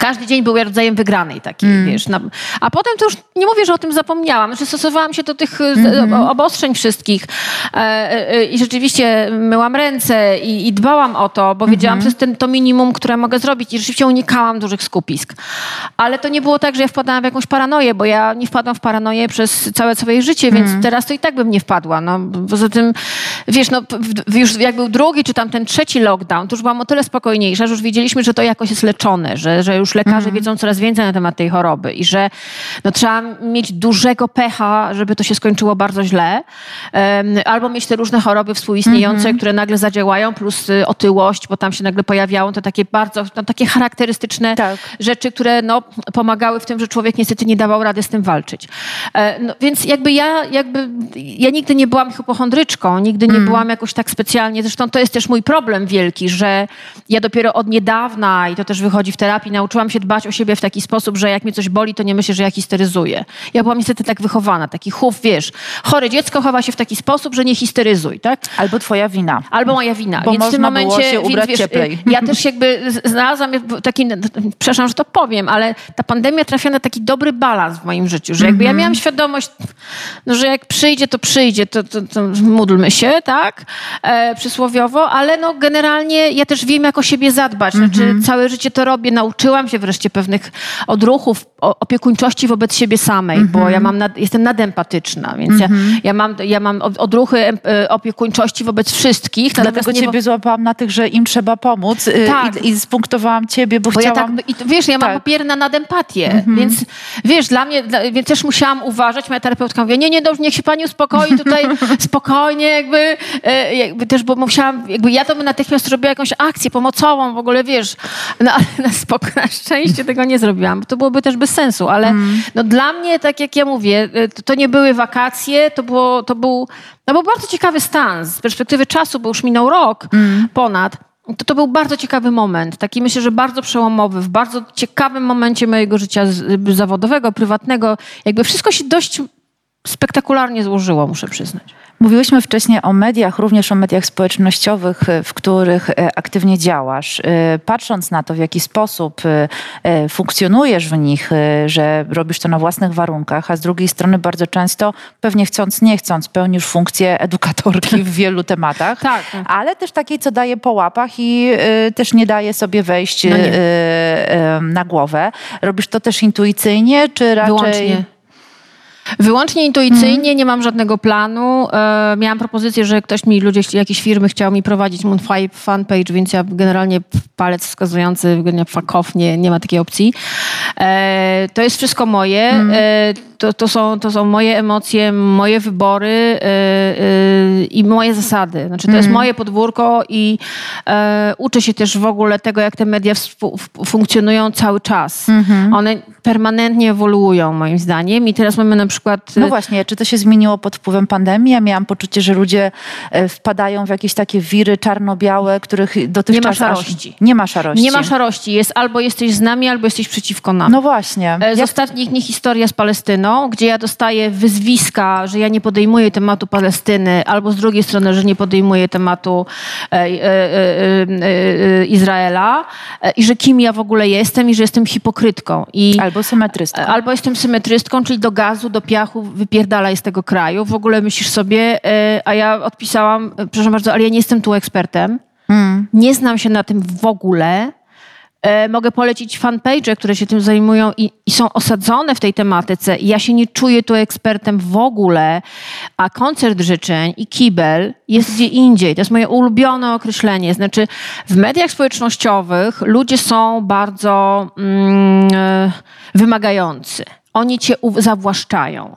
każdy dzień był rodzajem wygranej takiej, mm. wiesz. Na, a potem to już nie mówię, że o tym zapomniałam, że stosowałam się do tych mm -hmm. obostrzeń wszystkich e, e, i rzeczywiście myłam ręce i, i dbałam o to, bo mm -hmm. wiedziałam, że to jest to minimum, które mogę zrobić i rzeczywiście unikałam dużych skupisk. Ale to nie było tak, że ja wpadałam w jakąś paranoję, bo ja nie wpadłam w paranoję przez całe swoje życie, więc mm. teraz to i tak bym nie wpadła. No, poza tym, wiesz, no, już jak był drugi, czy tam ten trzeci lockdown, to już byłam o tyle spokojniejsza, że już wiedzieliśmy, że to jakoś jest leczone, że, że już lekarze mm. wiedzą coraz więcej na temat tej choroby i że no, trzeba mieć dużego pecha, żeby to się skończyło bardzo źle, albo mieć te różne choroby współistniejące, -hmm. które nagle zadziałają, plus y, otyłość, bo tam się nagle pojawiają te takie bardzo, no, takie charakterystyczne tak. rzeczy, które no, pomagały w tym, że człowiek niestety nie dawał rady z tym walczyć. E, no, więc jakby ja, jakby ja nigdy nie byłam hipochondryczką, nigdy nie mm. byłam jakoś tak specjalnie, zresztą to jest też mój problem wielki, że ja dopiero od niedawna, i to też wychodzi w terapii, nauczyłam się dbać o siebie w taki sposób, że jak mnie coś boli, to nie myślę, że ja histeryzuję. Ja byłam niestety tak wychowana, taki chów, wiesz, chore dziecko chowa się w taki sposób, że nie histeryzuj, tak? Albo twoja wina. Albo moja wina. Bo więc w tym momencie, się ubrać więc, wiesz, cieplej. Ja też jakby znalazłam taki, przepraszam, że to powiem, ale ta pandemia trafia na taki dobry balans w moim życiu, że jakby ja mhm. miałam świadomość, no, że jak przyjdzie, to przyjdzie, to, to, to módlmy się, tak? E, przysłowiowo, ale no generalnie ja też wiem, jak o siebie zadbać. Znaczy, -hmm. całe życie to robię, nauczyłam się wreszcie pewnych odruchów opiekuńczości wobec siebie samej, mm -hmm. bo ja mhm. mam nad, jestem nadempatyczna, więc mm -hmm. ja, mhm. ja, mam, ja mam odruchy e, opiekuńczości wobec wszystkich. Dlatego nie... ciebie złapałam na tych, że im trzeba pomóc y, tak. i, i spunktowałam ciebie, bo, bo chciałam... Ja tak, i, wiesz, ja mam tak. papiery na nadempatię, mm -hmm. więc wiesz, dla mnie, dla, więc też musiałam uważać, moja terapeutka mówi, nie, nie, dobrze, niech się pani uspokoi tutaj [laughs] spokojnie, jakby, e, jakby też, bo musiałam, jakby ja to bym natychmiast robiła jakąś akcję pomocową, w ogóle, wiesz, no ale na, spoko, na szczęście tego nie zrobiłam, bo to byłoby też bez sensu, ale mm. no, dla mnie, tak jak ja mówię, e, to, to, nie były wakacje, to, było, to był, no, był bardzo ciekawy stan z perspektywy czasu, bo już minął rok mm. ponad, to, to był bardzo ciekawy moment, taki myślę, że bardzo przełomowy, w bardzo ciekawym momencie mojego życia zawodowego, prywatnego. Jakby wszystko się dość spektakularnie złożyło, muszę przyznać. Mówiłyśmy wcześniej o mediach, również o mediach społecznościowych, w których e, aktywnie działasz. E, patrząc na to, w jaki sposób e, funkcjonujesz w nich, że robisz to na własnych warunkach, a z drugiej strony bardzo często, pewnie chcąc, nie chcąc, pełnisz funkcję edukatorki w wielu tematach, tak. ale też takiej, co daje po łapach i też nie daje sobie wejść no na głowę. Robisz to też intuicyjnie, czy raczej... Wyłącznie. Wyłącznie intuicyjnie, mm. nie mam żadnego planu. E, miałam propozycję, że ktoś mi, ludzie, jakieś firmy chciał mi prowadzić Moonfive fanpage, więc ja generalnie palec wskazujący, fuck off, nie, nie ma takiej opcji. E, to jest wszystko moje. Mm. E, to, to, są, to są moje emocje, moje wybory yy, yy, i moje zasady. Znaczy, to mm. jest mhm. moje podwórko i yy, uczę się też w ogóle tego, jak te media funkcjonują cały czas. -hmm. One permanentnie ewoluują, moim zdaniem. I teraz mamy na przykład. No właśnie, czy to się zmieniło pod wpływem pandemii? Ja miałam poczucie, że ludzie wpadają w jakieś takie wiry czarno-białe, których dotychczas. Nie ma szarości. Aż... Nie ma szarości. Nie ma szarości. Jest albo jesteś z nami, albo jesteś przeciwko nam. No właśnie. Z jak... ostatnich dni historia z Palestyną gdzie ja dostaję wyzwiska, że ja nie podejmuję tematu Palestyny, albo z drugiej strony, że nie podejmuję tematu e, e, e, Izraela i że kim ja w ogóle jestem i że jestem hipokrytką. I, albo symetrystką. Albo jestem symetrystką, czyli do gazu, do piachu wypierdalaj z tego kraju. W ogóle myślisz sobie, a ja odpisałam, przepraszam bardzo, ale ja nie jestem tu ekspertem. Hmm. Nie znam się na tym w ogóle. E, mogę polecić fanpage, które się tym zajmują i, i, są osadzone w tej tematyce. Ja się nie czuję tu ekspertem w ogóle, a koncert życzeń i kibel jest gdzie indziej. To jest moje ulubione określenie. Znaczy, w mediach społecznościowych ludzie są bardzo mm, e, wymagający oni cię zawłaszczają.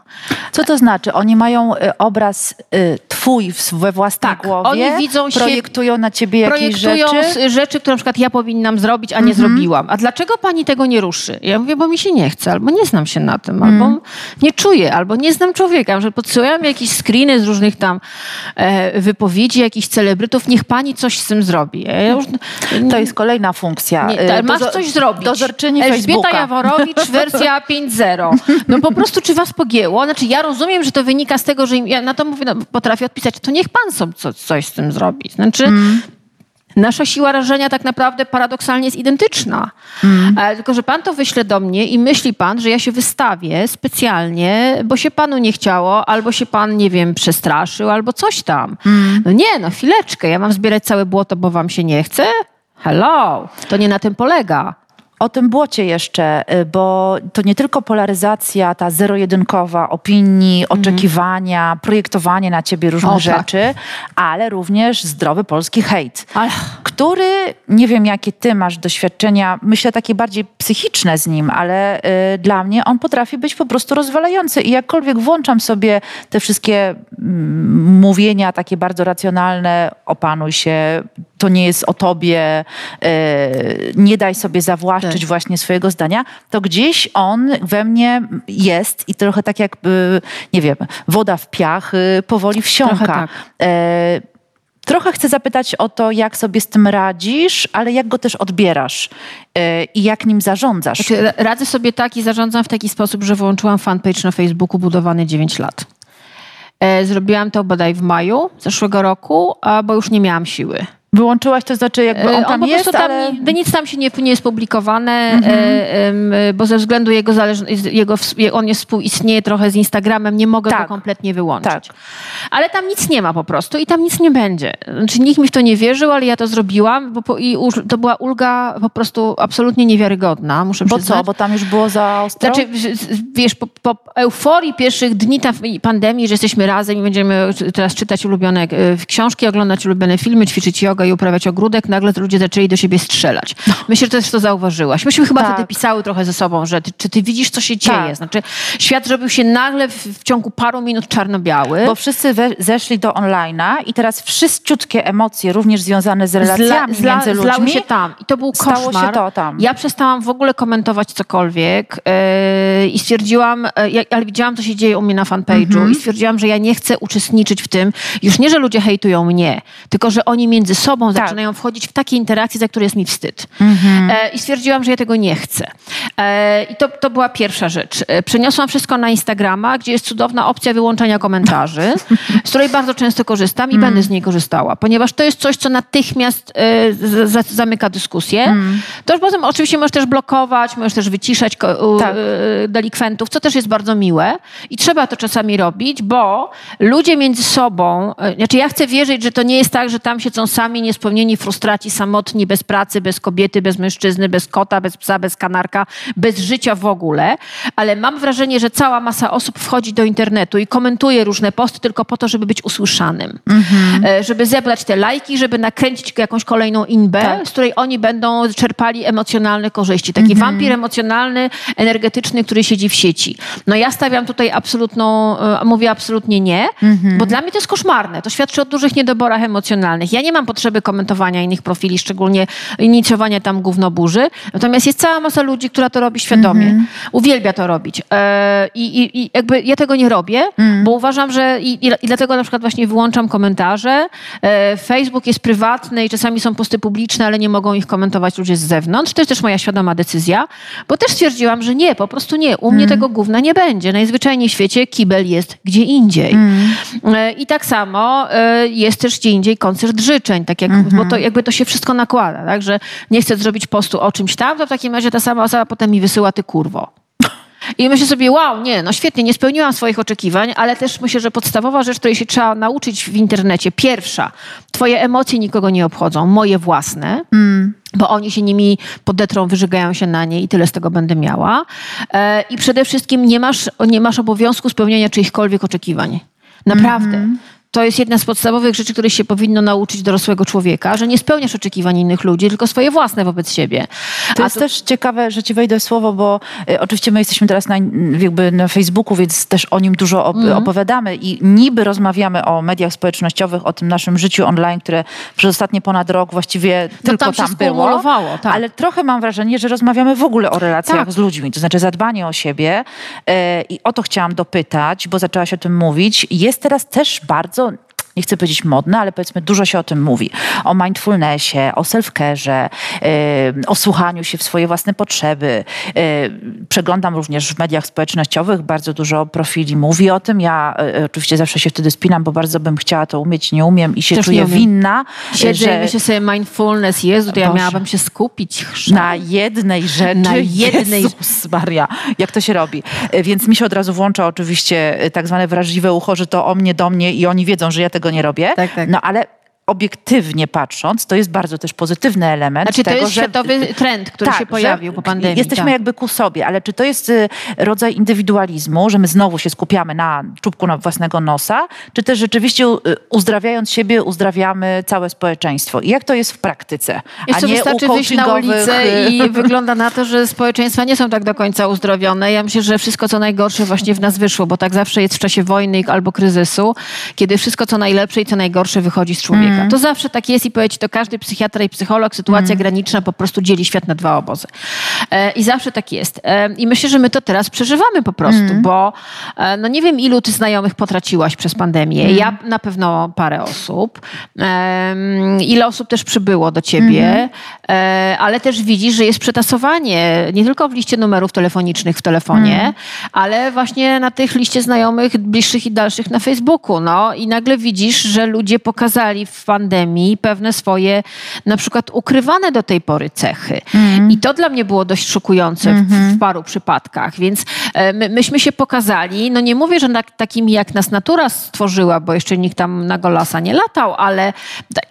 Co to znaczy? Oni mają y, obraz y, twój we własnej tak, głowie, oni widzą projektują się, na ciebie jakieś projektują rzeczy? rzeczy, które na przykład ja powinnam zrobić, a nie mhm. zrobiłam. A dlaczego pani tego nie ruszy? Ja mówię, bo mi się nie chce, albo nie znam się na tym, albo mhm. nie czuję, albo nie znam człowieka, że podsyłają mi jakieś screeny z różnych tam e, wypowiedzi jakichś celebrytów, niech pani coś z tym zrobi. Ja już, to jest kolejna funkcja. Nie, y, masz coś zrobić. Dozorczyni Elżbieta Facebooka. Jaworowicz, wersja [laughs] 5.0. No po prostu, czy was pogięło? Znaczy, ja rozumiem, że to wynika z tego, że ja na to mówię, no, potrafię odpisać, to niech pan sobie co, coś z tym zrobi. Znaczy, mm. Nasza siła rażenia tak naprawdę paradoksalnie jest identyczna. Mm. Tylko, że pan to wyśle do mnie i myśli pan, że ja się wystawię specjalnie, bo się panu nie chciało, albo się pan, nie wiem, przestraszył, albo coś tam. Mm. No nie, no chwileczkę, ja mam zbierać całe błoto, bo wam się nie chce? Hello, to nie na tym polega. O tym błocie jeszcze, y, bo to nie tylko polaryzacja, ta zero-jedynkowa opinii, mhm. oczekiwania, projektowanie na ciebie różnych o, tak. rzeczy, tak. ale również zdrowy polski hejt, który, nie wiem jakie ty masz doświadczenia, myślę takie bardziej psychiczne z nim, ale y, dla mnie on potrafi być po prostu rozwalający i jakkolwiek włączam sobie te wszystkie mm, mówienia takie bardzo racjonalne, opanuj się, to nie jest o tobie, y, nie daj sobie zawłaszczyć, tak. właśnie swojego zdania, to gdzieś on we mnie jest i trochę tak jak, nie wiem, woda w piach y, powoli wsiąka. Trochę, tak. E, trochę chcę zapytać o to, jak sobie z tym radzisz, ale jak go też odbierasz e, i jak nim zarządzasz. Znaczy, radzę sobie tak i zarządzam w taki sposób, że wyłączyłam fanpage na Facebooku budowany 9 lat. E, zrobiłam to bodaj w maju zeszłego roku, bo już nie miałam siły. Wyłączyłaś, to znaczy jakby on tam on jest, tam, ale... Nic tam się nie, nie jest publikowane, mhm. e, bo ze względu jego, jego on jest współistnieje trochę z Instagramem, nie mogę tak. go kompletnie wyłączyć. Tak. Ale tam nic nie ma po prostu i tam nic nie będzie. Znaczy nikt mi w to nie wierzył, ale ja to zrobiłam bo po, i to była ulga po prostu absolutnie niewiarygodna, muszę bo przyznać. Bo co, bo tam już było za ostro? Znaczy, wiesz, po, po euforii pierwszych dni pandemii, że jesteśmy razem i będziemy teraz czytać ulubione e, książki, oglądać ulubione filmy, ćwiczyć jogę i uprawiać ogródek, nagle ludzie zaczęli do siebie strzelać. No. Myślę, że też to zauważyłaś. Myśmy chyba tak. wtedy pisały trochę ze sobą, że ty, czy ty widzisz, co się dzieje. Tak. Znaczy, świat zrobił się nagle w, w ciągu paru minut czarno-biały. Bo wszyscy we, zeszli do online'a i teraz wszystkie emocje, również związane z relacjami zla, między ludźmi, zlały się tam. I to był stało koszmar. się to tam. Ja przestałam w ogóle komentować cokolwiek yy, i stwierdziłam, yy, ale widziałam, co się dzieje u mnie na fanpage'u -hmm. i stwierdziłam, że ja nie chcę uczestniczyć w tym. Już nie, że ludzie hejtują mnie, tylko, że oni między sobą tak. zaczynają wchodzić w takie interakcje, za które jest mi wstyd. Mhm. E, I stwierdziłam, że ja tego nie chcę. E, I to, to była pierwsza rzecz. E, przeniosłam wszystko na Instagrama, gdzie jest cudowna opcja wyłączania komentarzy, z której bardzo często korzystam i mm. będę z niej korzystała, ponieważ to jest coś, co natychmiast e, zamyka dyskusję. Mm. To już potem oczywiście możesz też blokować, możesz też wyciszać tak. E, delikwentów, co też jest bardzo miłe i trzeba to czasami robić, bo ludzie między sobą, e, znaczy ja chcę wierzyć, że to nie jest tak, że tam siedzą sami niespełnieni frustraci, samotni, bez pracy, bez kobiety, bez mężczyzny, bez kota, bez psa, bez kanarka, bez życia w ogóle, ale mam wrażenie, że cała masa osób wchodzi do internetu i komentuje różne posty tylko po to, żeby być usłyszanym. Mhm. Żeby zebrać te lajki, żeby nakręcić jakąś kolejną inbę, tak. z której oni będą czerpali emocjonalne korzyści. Taki mhm. wampir emocjonalny, energetyczny, który siedzi w sieci. No ja stawiam tutaj absolutną, e, mówię absolutnie nie, mhm. bo dla mnie to jest koszmarne. To świadczy o dużych niedoborach emocjonalnych. Ja nie mam potrzeby komentowania innych profili, szczególnie inicjowania tam gównoburzy. Natomiast jest cała masa ludzi, która to robi świadomie. Mm. Uwielbia to robić. E, i, I jakby ja tego nie robię, mm. bo uważam, że i, i, dlatego na przykład właśnie wyłączam komentarze. E, Facebook jest prywatny i czasami są posty publiczne, ale nie mogą ich komentować ludzie z zewnątrz. To jest też moja świadoma decyzja, bo też stwierdziłam, że nie, po prostu nie. U mnie mm. tego gówna nie będzie. Najzwyczajniej w świecie kibel jest gdzie indziej. Mm. E, I tak samo jest też gdzie indziej koncert życzeń, tak jak, -hmm. bo to jakby to się wszystko nakłada, tak? Że nie chcę zrobić postu o czymś tam, to w takim razie ta sama osoba potem mi wysyła ty kurwo. I myślę sobie, wow, nie, no świetnie, nie spełniłam swoich oczekiwań, ale też myślę, że podstawowa rzecz, której się trzeba nauczyć w internecie, pierwsza, twoje emocje nikogo nie obchodzą, moje własne, mm. bo oni się nimi podetrą, wyżygają się na nie i tyle z tego będę miała. E, I przede wszystkim nie masz, nie masz obowiązku spełniania czyichkolwiek oczekiwań. Naprawdę. Mm -hmm to jest jedna z podstawowych rzeczy, których się powinno nauczyć dorosłego człowieka, że nie spełniasz oczekiwań innych ludzi, tylko swoje własne wobec siebie. To A jest to... też ciekawe, że ci wejdę w słowo, bo y, oczywiście my jesteśmy teraz na, jakby na Facebooku, więc też o nim dużo op mm. opowiadamy i niby rozmawiamy o mediach społecznościowych, o tym naszym życiu online, które przez ostatni ponad rok właściwie to tylko tam, tam było. Tak. Ale trochę mam wrażenie, że rozmawiamy w ogóle o relacjach tak. z ludźmi, to znaczy zadbanie o siebie y, i o to chciałam dopytać, bo zaczęłaś o tym mówić. Jest teraz też bardzo So, nie chcę powiedzieć modne, ale powiedzmy dużo się o tym mówi. O mindfulnessie, o self-care'ze, o słuchaniu się w swoje własne potrzeby. Przeglądam również w mediach społecznościowych, bardzo dużo profili mówi o tym. Ja oczywiście zawsze się wtedy spinam, bo bardzo bym chciała to umieć, nie umiem i się Też czuję winna. Siedzę że... myślę sobie mindfulness, Jezu, to ja Boże. miałabym się skupić. Chrzan. Na jednej rzeczy. Na jednej. Jezus Maria, jak to się robi. E, więc mi się od razu włącza oczywiście e, tak zwane wrażliwe ucho, że to o mnie, do mnie i oni wiedzą, że ja tego nie robię. Tak, tak. No ale obiektywnie patrząc, to jest bardzo też pozytywny element. Znaczy tego, to jest że, światowy trend, który tak, się pojawił po pandemii. Jesteśmy tak. jakby ku sobie, ale czy to jest y, rodzaj indywidualizmu, że my znowu się skupiamy na czubku na własnego nosa, czy też rzeczywiście y, uzdrawiając siebie, uzdrawiamy całe społeczeństwo? I jak to jest w praktyce? Jeszcze a nie wystarczy wyjść na ulicę i [laughs] wygląda na to, że społeczeństwa nie są tak do końca uzdrowione. Ja myślę, że wszystko co najgorsze właśnie w nas wyszło, bo tak zawsze jest w czasie wojny albo kryzysu, kiedy wszystko co najlepsze i co najgorsze wychodzi z człowieka. Mm. To zawsze tak jest i powiedzieć to każdy psychiatra i psycholog, sytuacja mm. graniczna po prostu dzieli świat na dwa obozy. E, I zawsze tak jest. E, I myślę, że my to teraz przeżywamy po prostu, mm. bo e, no nie wiem, ilu ty znajomych potraciłaś przez pandemię. Mm. Ja na pewno parę osób. ile osób też przybyło do ciebie, mm. ale też widzisz, że jest przetasowanie nie tylko w liście numerów telefonicznych w telefonie, ale właśnie na tych liście znajomych bliższych i dalszych na Facebooku. No i nagle widzisz, że ludzie pokazali w pandemii pewne swoje na przykład ukrywane do tej pory cechy. Mm. I to dla mnie było dość szokujące mm -hmm. w, w, mhm. paru przypadkach. Więc e, my, myśmy się pokazali, no nie mówię, że na, takimi jak nas natura stworzyła, bo jeszcze nikt tam na golasa nie latał, ale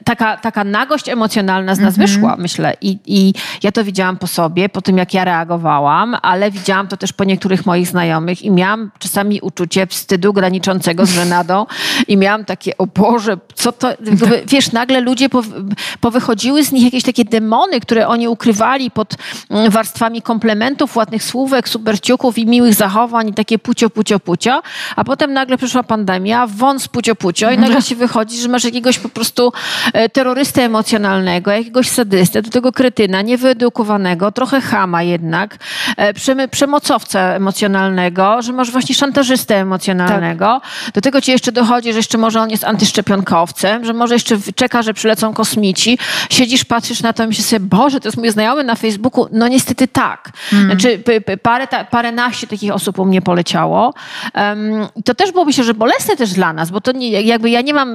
taka, taka nagość emocjonalna z nas mm -hmm. wyszła, myślę. I, I ja to widziałam po sobie, po tym jak ja reagowałam, ale widziałam to też po niektórych moich znajomych i miałam czasami uczucie wstydu graniczącego z żenadą i miałam takie, o Boże, co to, wiesz, nagle ludzie powychodziły z nich jakieś takie demony, które oni ukrywali pod mm, warstwami komplementów, ładnych słówek, superciuków i miłych zachowań i takie pucio, pucio, pucio, a potem nagle przyszła pandemia, wąs pucio, pucio i nagle [laughs] się wychodzi, że masz jakiegoś po prostu terrorystę emocjonalnego, jakiegoś sadystę, do tego kretyna, niewyedukowanego, trochę chama jednak, e, przemocowca emocjonalnego, że masz właśnie szantażystę emocjonalnego. Tak. Do tego ci jeszcze dochodzi, że jeszcze może on jest antyszczepionkowcem, że może jeszcze czeka, że przylecą kosmici. Siedzisz, patrzysz na to i myślisz sobie, Boże, to jest mój znajomy na Facebooku. No niestety tak. Mm. Znaczy, parę, ta, paręnaście takich osób u mnie poleciało. Um, to też było myślę, że bolesne też dla nas, bo to nie, jakby ja nie mam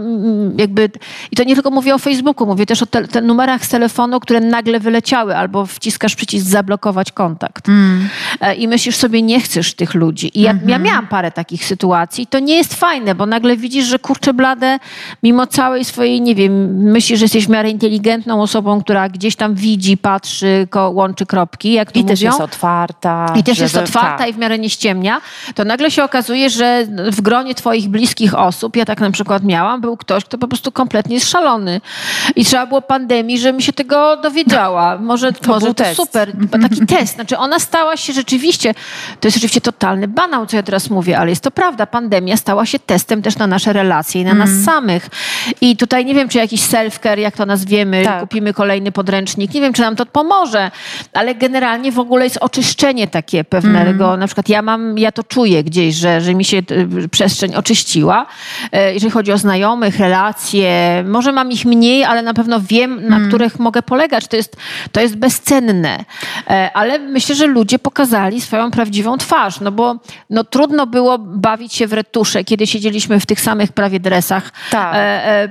jakby, i to nie tylko mówię o Facebooku, mówię też o te, te numerach z telefonu, które nagle wyleciały, albo wciskasz przycisk zablokować kontakt. Mm. E, I myślisz sobie, nie chcesz tych ludzi. I ja, mm -hmm. ja mhm. miałam parę takich sytuacji. To nie jest fajne, bo nagle widzisz, że kurczę blade, mimo całej swojej, nie wiem, myślisz, że jesteś w miarę inteligentną osobą, która gdzieś tam widzi, patrzy, łączy kropki, jak to I mówią. też jest otwarta. I też żeby, jest otwarta tak. i w miarę nie ściemnia. To nagle się okazuje, że w gronie twoich bliskich osób, ja tak na przykład miałam, był ktoś, kto po prostu kompletnie jest szalony. I trzeba było pandemii, żebym się tego dowiedziała. Może to, może to super. Taki test. Znaczy ona stała się rzeczywiście, to jest rzeczywiście totalny banał, co ja teraz mówię, ale jest to prawda. Pandemia stała się testem też na nasze relacje i na mm. nas samych. I tutaj nie wiem, czy jakiś self-care, jak to nazwiemy, tak. kupimy kolejny podręcznik. Nie wiem, czy nam to pomoże, ale generalnie w ogóle jest oczyszczenie takie pewnego. Mm. Na przykład ja mam, ja to czuję gdzieś, że, że mi się e, przestrzeń oczyściła. E, jeżeli chodzi o znajomych, relacje, może mam ich mniej, ale na pewno wiem, na mm. których mogę polegać. To jest, to jest bezcenne. E, ale myślę, że ludzie pokazali swoją prawdziwą twarz, no bo no, trudno było bawić się w retusze, kiedy siedzieliśmy w tych samych prawie dresach tak.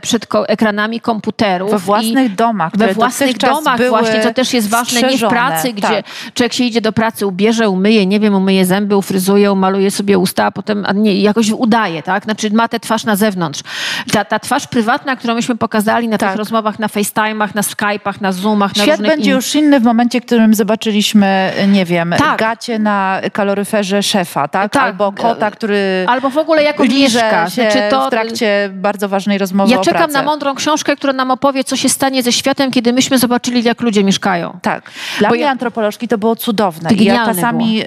przed ekranami komputerów. We własnych domach. We własnych domach właśnie, co też jest ważne, nie w pracy, gdzie tak. człowiek się idzie do pracy, ubierze, umyje, nie wiem, umyje zęby, ufryzuje, umaluje sobie usta, a potem a nie, jakoś udaje, tak? Znaczy ma tę twarz na zewnątrz. Ta, ta twarz prywatna, którą myśmy pokazali na tak. tych rozmowach, na FaceTime'ach, na Skype'ach, na Zoomach, na Świat będzie in... już inny w momencie, w którym zobaczyliśmy, nie wiem, tak. gacie na kaloryferze szefa, tak? tak? Albo kota, który Albo w ogóle jako mieszka. Się znaczy to... w trakcie bardzo ważnej rozmowy Ja czekam na mądrą książkę, która nam opowie, co się stanie ze światem, kiedy myśmy zobaczyli, jak ludzie mieszkają. Tak. Dla Bo mnie ja... antropolożki to było cudowne. I ja czasami y,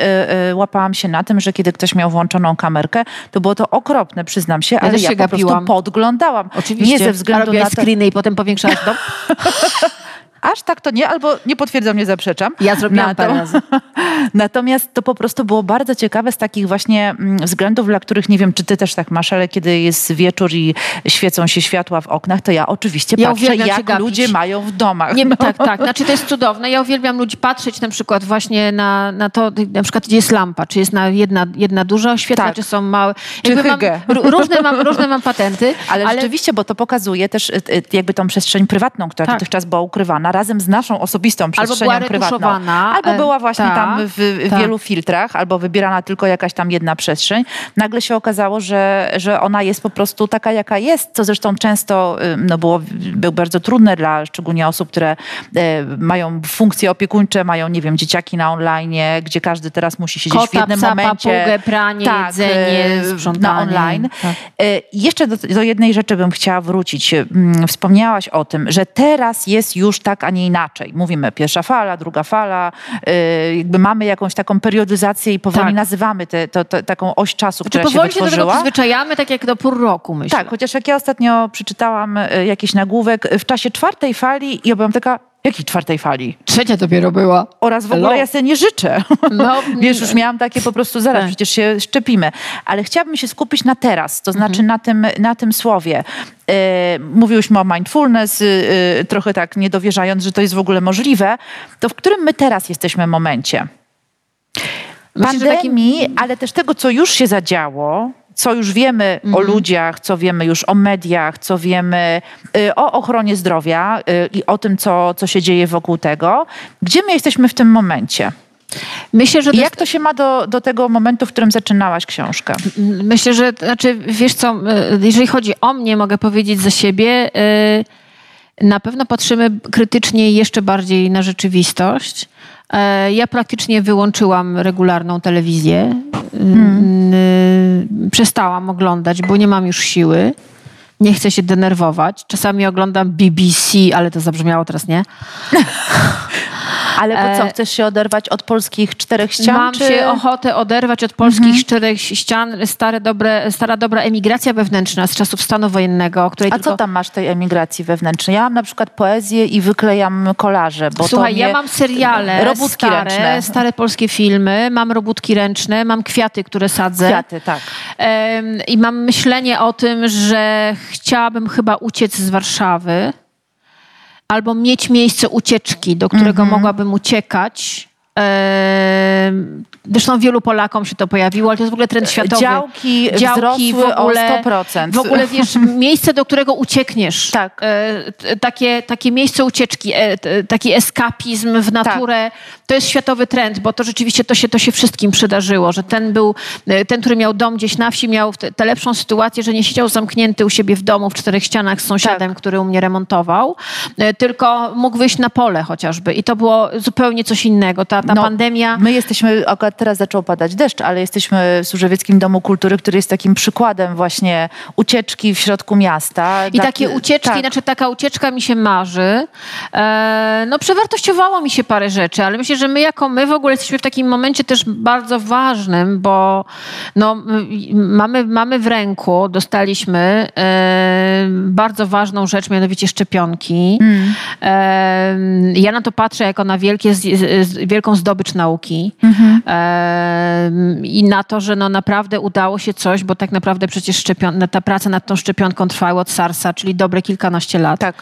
y, łapałam się na tym, że kiedy ktoś miał włączoną kamerkę, to było to okropne, przyznam się, ale ja, ja po prostu podglądałam. Oczywiście. Nie ze względu na to... screeny i potem powiększałaś dom. [laughs] Aż tak to nie, albo nie potwierdzam, nie zaprzeczam. Ja zrobiłam parę razy. [laughs] Natomiast to po prostu było bardzo ciekawe z takich właśnie mm, względów, dla których nie wiem, czy ty też tak masz, ale kiedy jest wieczór i świecą się światła w oknach, to ja oczywiście Ja patrzę, jak ludzie mają w domach. Nie, no. Tak, tak. Znaczy to jest cudowne. Ja uwielbiam ludzi patrzeć na przykład właśnie na, na to, na przykład gdzie jest lampa, czy jest na jedna, jedna duża oświetlenia, Tak. czy są małe. Czy mam, r- różne, mam, różne mam patenty, [laughs] Ale, rzeczywiście, bo to pokazuje też y, y, jakby tą przestrzeń prywatną, która Tak. dotychczas była ukrywana, razem z naszą osobistą przestrzenią była prywatną. Albo e, była właśnie tak, tam w, w tak. wielu filtrach, albo wybierana tylko jakaś tam jedna przestrzeń. Nagle się okazało, że, że ona jest po prostu taka, jaka jest, co zresztą często y, no było, było bardzo trudne dla szczególnie osób, które e, mają funkcje opiekuńcze, mają, nie wiem, dzieciaki na online, gdzie każdy teraz musi siedzieć w Kota, jednym psa, momencie. papugę, pranie, tak, jedzenie, e, sprzątanie. Na online. Tak. Jeszcze do, do jednej rzeczy bym chciała wrócić. Mm, Wspomniałaś o tym, że teraz jest już tak, a nie inaczej. Mówimy pierwsza fala, druga fala, e, jakby mamy jakąś taką periodyzację i powoli Tak. nazywamy te, to, to, taką oś czasu, Czy która się powoli się do tego wytworzyła. przyzwyczajamy, tak jak do pór roku, myślę. Tak, chociaż jak ja ostatnio przeczytałam e, jakiś nagłówek w czasie czwartej fali i ja byłam taka, jakiej czwartej fali? Trzecia dopiero była. Oraz w ogóle Hello. ja sobie nie życzę. No, [laughs] Wiesz, już miałam takie po prostu zaraz, Tak. przecież się szczepimy. Ale chciałabym się skupić na teraz, to znaczy Mhm. na, tym, na tym słowie. E, mówiłyśmy o mindfulness, e, trochę tak niedowierzając, że to jest w ogóle możliwe. To w którym my teraz jesteśmy momencie? Myślę, Pandemii, takim- ale też tego, co już się zadziało, co już wiemy o Mhm. ludziach, co wiemy już o mediach, co wiemy y, o ochronie zdrowia y, i o tym, co, co się dzieje wokół tego. Gdzie my jesteśmy w tym momencie? Myślę, że to jak to się ma do, do tego momentu, w którym zaczynałaś książkę? Myślę, że znaczy, wiesz co, jeżeli chodzi o mnie, mogę powiedzieć za siebie, e, na pewno patrzymy krytycznie jeszcze bardziej na rzeczywistość. E, Ja praktycznie wyłączyłam regularną telewizję. E, Przestałam oglądać, bo nie mam już siły. Nie chcę się denerwować. Czasami oglądam BBC, ale to zabrzmiało teraz, nie? [laughs] Ale po co, E, chcesz się oderwać od polskich czterech ścian? Mam czy... się ochotę oderwać od polskich czterech ścian. Stare, dobre, stara dobra emigracja wewnętrzna z czasów stanu wojennego, której A tylko... co tam masz tej emigracji wewnętrznej? Ja mam na przykład poezję i wyklejam kolaże, bo Słuchaj, ja mam seriale Robótki stare, ręczne. stare polskie filmy, mam robótki ręczne, mam kwiaty, które sadzę. Kwiaty, tak. I mam myślenie o tym, że chciałabym chyba uciec z Warszawy albo mieć miejsce ucieczki, do którego Mhm. mogłabym uciekać. Zresztą wielu Polakom się to pojawiło, ale to jest w ogóle trend światowy. Działki wzrosły o 100%. W ogóle, wiesz, [laughs] miejsce, do którego uciekniesz. Tak. E, takie, takie miejsce ucieczki, e, taki eskapizm w naturę, to jest światowy trend, bo to rzeczywiście to się, to się wszystkim przydarzyło, że ten był, e, ten, który miał dom gdzieś na wsi, miał te- tę lepszą sytuację, że nie siedział zamknięty u siebie w domu w czterech ścianach z sąsiadem, Tak. który u mnie remontował, e, tylko mógł wyjść na pole chociażby i to było zupełnie coś innego. Ta, ta No, pandemia... My jesteśmy, akurat teraz zaczął padać deszcz, ale jesteśmy w Służewieckim Domu Kultury, który jest takim przykładem właśnie ucieczki w środku miasta. I takie ucieczki, tak. znaczy taka ucieczka mi się marzy. E, no przewartościowało mi się parę rzeczy, ale myślę, że my jako my w ogóle jesteśmy w takim momencie też bardzo ważnym, bo no, mamy, mamy w ręku, dostaliśmy e, bardzo ważną rzecz, mianowicie szczepionki. Mm. E, ja na to patrzę jako na wielkie, z, z, wielką zdobycz nauki Mhm. e, i na to, że no naprawdę udało się coś, bo tak naprawdę przecież szczepion- ta praca nad tą szczepionką trwała od SARS-a, czyli dobre kilkanaście lat. Tak.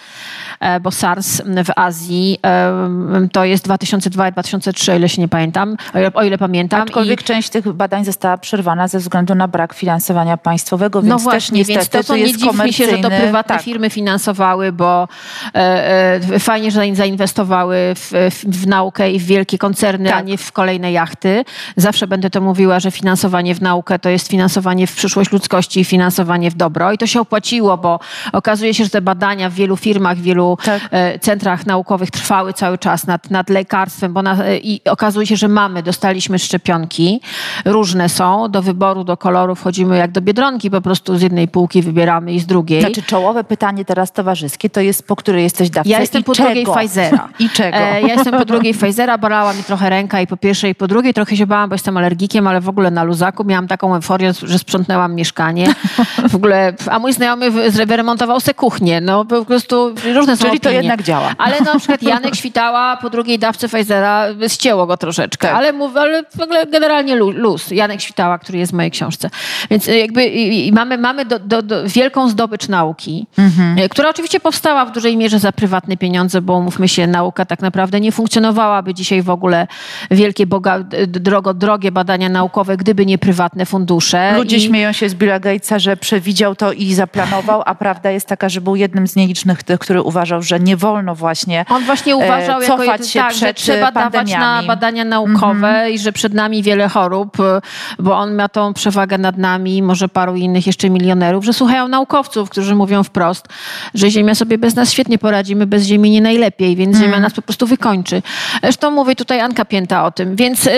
E, Bo SARS w Azji e, to jest 2002-2003, o ile się nie pamiętam, o ile, o ile pamiętam. Aczkolwiek część tych badań została przerwana ze względu na brak finansowania państwowego, więc no też właśnie, niestety więc to, to nie dziwmy się, że to prywatne tak. firmy finansowały, bo e, e, fajnie, że zainwestowały w, w, w naukę i w wielkie koncerny, a Tak. nie w kolejne jachty. Zawsze będę to mówiła, że finansowanie w naukę to jest finansowanie w przyszłość ludzkości i finansowanie w dobro. I to się opłaciło, bo okazuje się, że te badania w wielu firmach, w wielu Tak. e, centrach naukowych trwały cały czas nad, nad lekarstwem, bo na, e, i okazuje się, że mamy, dostaliśmy szczepionki. Różne są, do wyboru, do koloru wchodzimy jak do Biedronki, po prostu z jednej półki wybieramy i z drugiej. Znaczy czołowe pytanie teraz towarzyskie to jest, po której jesteś dawce Ja jestem po czego? drugiej Pfizera. [laughs] I czego? E, ja jestem po drugiej Pfizera, bolała mi trochę ręka i po pierwszej i po drugiej. Trochę się bałam, bo jestem alergikiem, ale w ogóle na luzaku miałam taką euforię, że sprzątnęłam mieszkanie. [laughs] W ogóle, a mój znajomy wyremontował se kuchnię. No po prostu różne są Czyli to opinie. jednak działa. Ale na przykład Janek Świtała po drugiej dawce Pfizera ścięło go troszeczkę, Tak. ale, mów, ale w ogóle generalnie lu- luz. Janek Świtała, który jest w mojej książce. Więc e, jakby i, i mamy, mamy do, do, do wielką zdobycz nauki, Mhm. e, która oczywiście powstała w dużej mierze za prywatne pieniądze, bo umówmy się, nauka tak naprawdę nie funkcjonowałaby dzisiaj w ogóle wielkie, boga, drogo, drogie badania naukowe, gdyby nie prywatne fundusze. Ludzie I- śmieją się z Billa Gatesa, że przewidział to i zaplanował, a prawda jest taka, że był jednym z nielicznych tych, który uważał, że nie wolno właśnie On właśnie uważał, e, jako cofać jedy- się tak, że przed trzeba dawać na pandemiami. badania naukowe i że przed nami wiele chorób, e, bo on ma tą przewagę nad nami, może paru innych jeszcze milionerów, że słuchają naukowców, którzy mówią wprost, że Ziemia sobie bez nas świetnie poradzi, my bez Ziemi nie najlepiej, więc Ziemia nas po prostu wykończy. Zresztą mówi tutaj Anka Pięta o tym, więc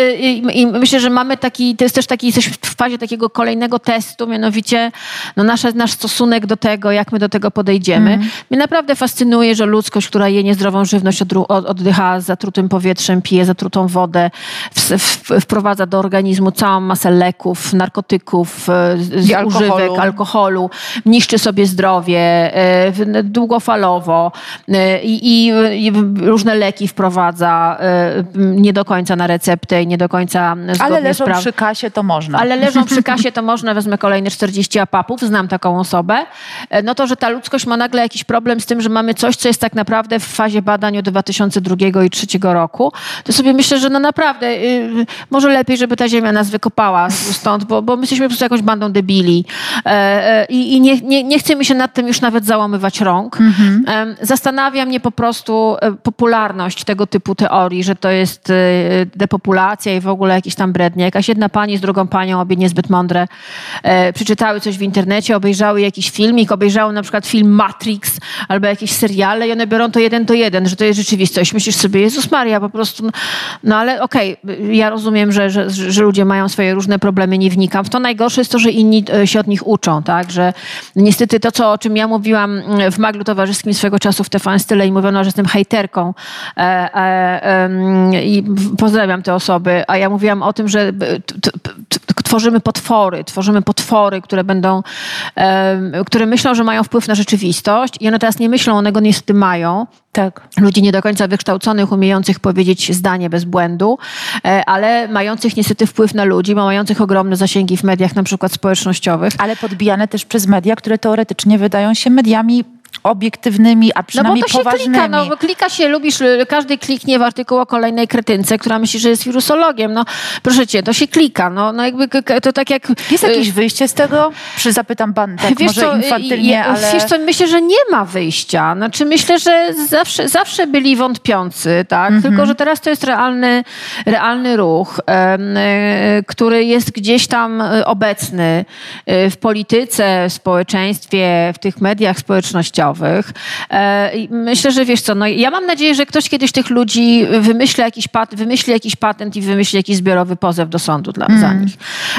i myślę, że mamy taki, to jest też taki, jesteśmy w fazie takiego kolejnego testu, mianowicie no nasze, nasz stosunek do tego, jak my do tego podejdziemy. Mnie naprawdę fascynuje, że ludzkość, która je niezdrową żywność, oddycha zatrutym powietrzem, pije zatrutą wodę, w, w, wprowadza do organizmu całą masę leków, narkotyków, z- I alkoholu. używek, alkoholu, niszczy sobie zdrowie w- długofalowo e, i, różne leki wprowadza e, nie do końca na receptę i nie do końca zgodnie Ale leżą przy kasie, to można. Ale leżą przy kasie, to można, wezmę kolejne 40 apapów, znam taką osobę. E, No to, że ta ludzkość ma nagle jakiś problem z tym, że mamy coś, co jest tak naprawdę w fazie badań od 2002 i 2003 roku, to sobie myślę, że no naprawdę y, może lepiej, żeby ta ziemia nas wykopała stąd, bo, bo my jesteśmy po prostu jakąś bandą debili. E, e, I i nie, nie, nie chce mi się nad tym już nawet załamywać rąk. Em, Zastanawia mnie po prostu popularność tego typu teorii, że to jest e, depopulacja i w ogóle jakieś tam brednie. Jakaś jedna pani z drugą panią, obie niezbyt mądre, e, przeczytały coś w internecie, obejrzały jakiś filmik, obejrzały na przykład film Matrix albo jakieś seriale i one biorą to jeden do jeden, że to jest rzeczywistość. Myślisz sobie, Jezus Maria, po prostu, no, no ale okej, ja rozumiem, że, że, że ludzie mają swoje różne problemy, nie wnikam w to. Najgorsze jest to, że inni e, się od nich uczą, tak, że niestety to, co, o czym ja mówiłam mm, w maglu towarzyskim swego czasu w TVN Style i mówiono, że jestem hejterką e, e, em, i pozdrawiam te osoby, a ja mówiłam o tym, że t, tworzymy potwory, tworzymy potwory, które będą, które myślą, że mają wpływ na rzeczywistość i one teraz nie myślą, one go niestety mają, Tak. ludzi nie do końca wykształconych, umiejących powiedzieć zdanie bez błędu, e, ale mających niestety wpływ na ludzi, mających ogromne zasięgi w mediach, na przykład społecznościowych. Ale podbijane też przez media, które teoretycznie wydają się mediami obiektywnymi, a No bo przynajmniej to się poważnymi. klika, no bo klika się, lubisz, y, każdy kliknie w artykuł o kolejnej kretynce, która myśli, że jest wirusologiem. No proszę cię, to się klika, no, no jakby to tak jak... Jest y, jakieś wyjście z tego? Przy zapytam pan tak Wiesz może co, infantylnie, ja- ale... Wiesz co, myślę, że nie ma wyjścia. Znaczy myślę, że zawsze, zawsze byli wątpiący, tak? Mhm. Tylko, że teraz to jest realny, realny ruch, który jest gdzieś tam obecny w polityce, w społeczeństwie, w tych mediach społecznościowych. E, Myślę, że wiesz co, no ja mam nadzieję, że ktoś kiedyś tych ludzi wymyśli jakiś, pat, wymyśli jakiś patent i wymyśli jakiś zbiorowy pozew do sądu dla, za Mm. nich.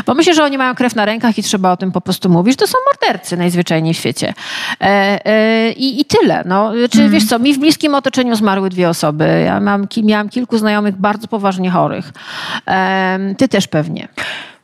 Bo myślę, że oni mają krew na rękach i trzeba o tym po prostu mówić. To są mordercy najzwyczajniej w świecie. E, e, i, I tyle. No. Czy Mm. wiesz co, mi w bliskim otoczeniu zmarły dwie osoby. Ja mam, miałam kilku znajomych bardzo poważnie chorych. Ty też pewnie.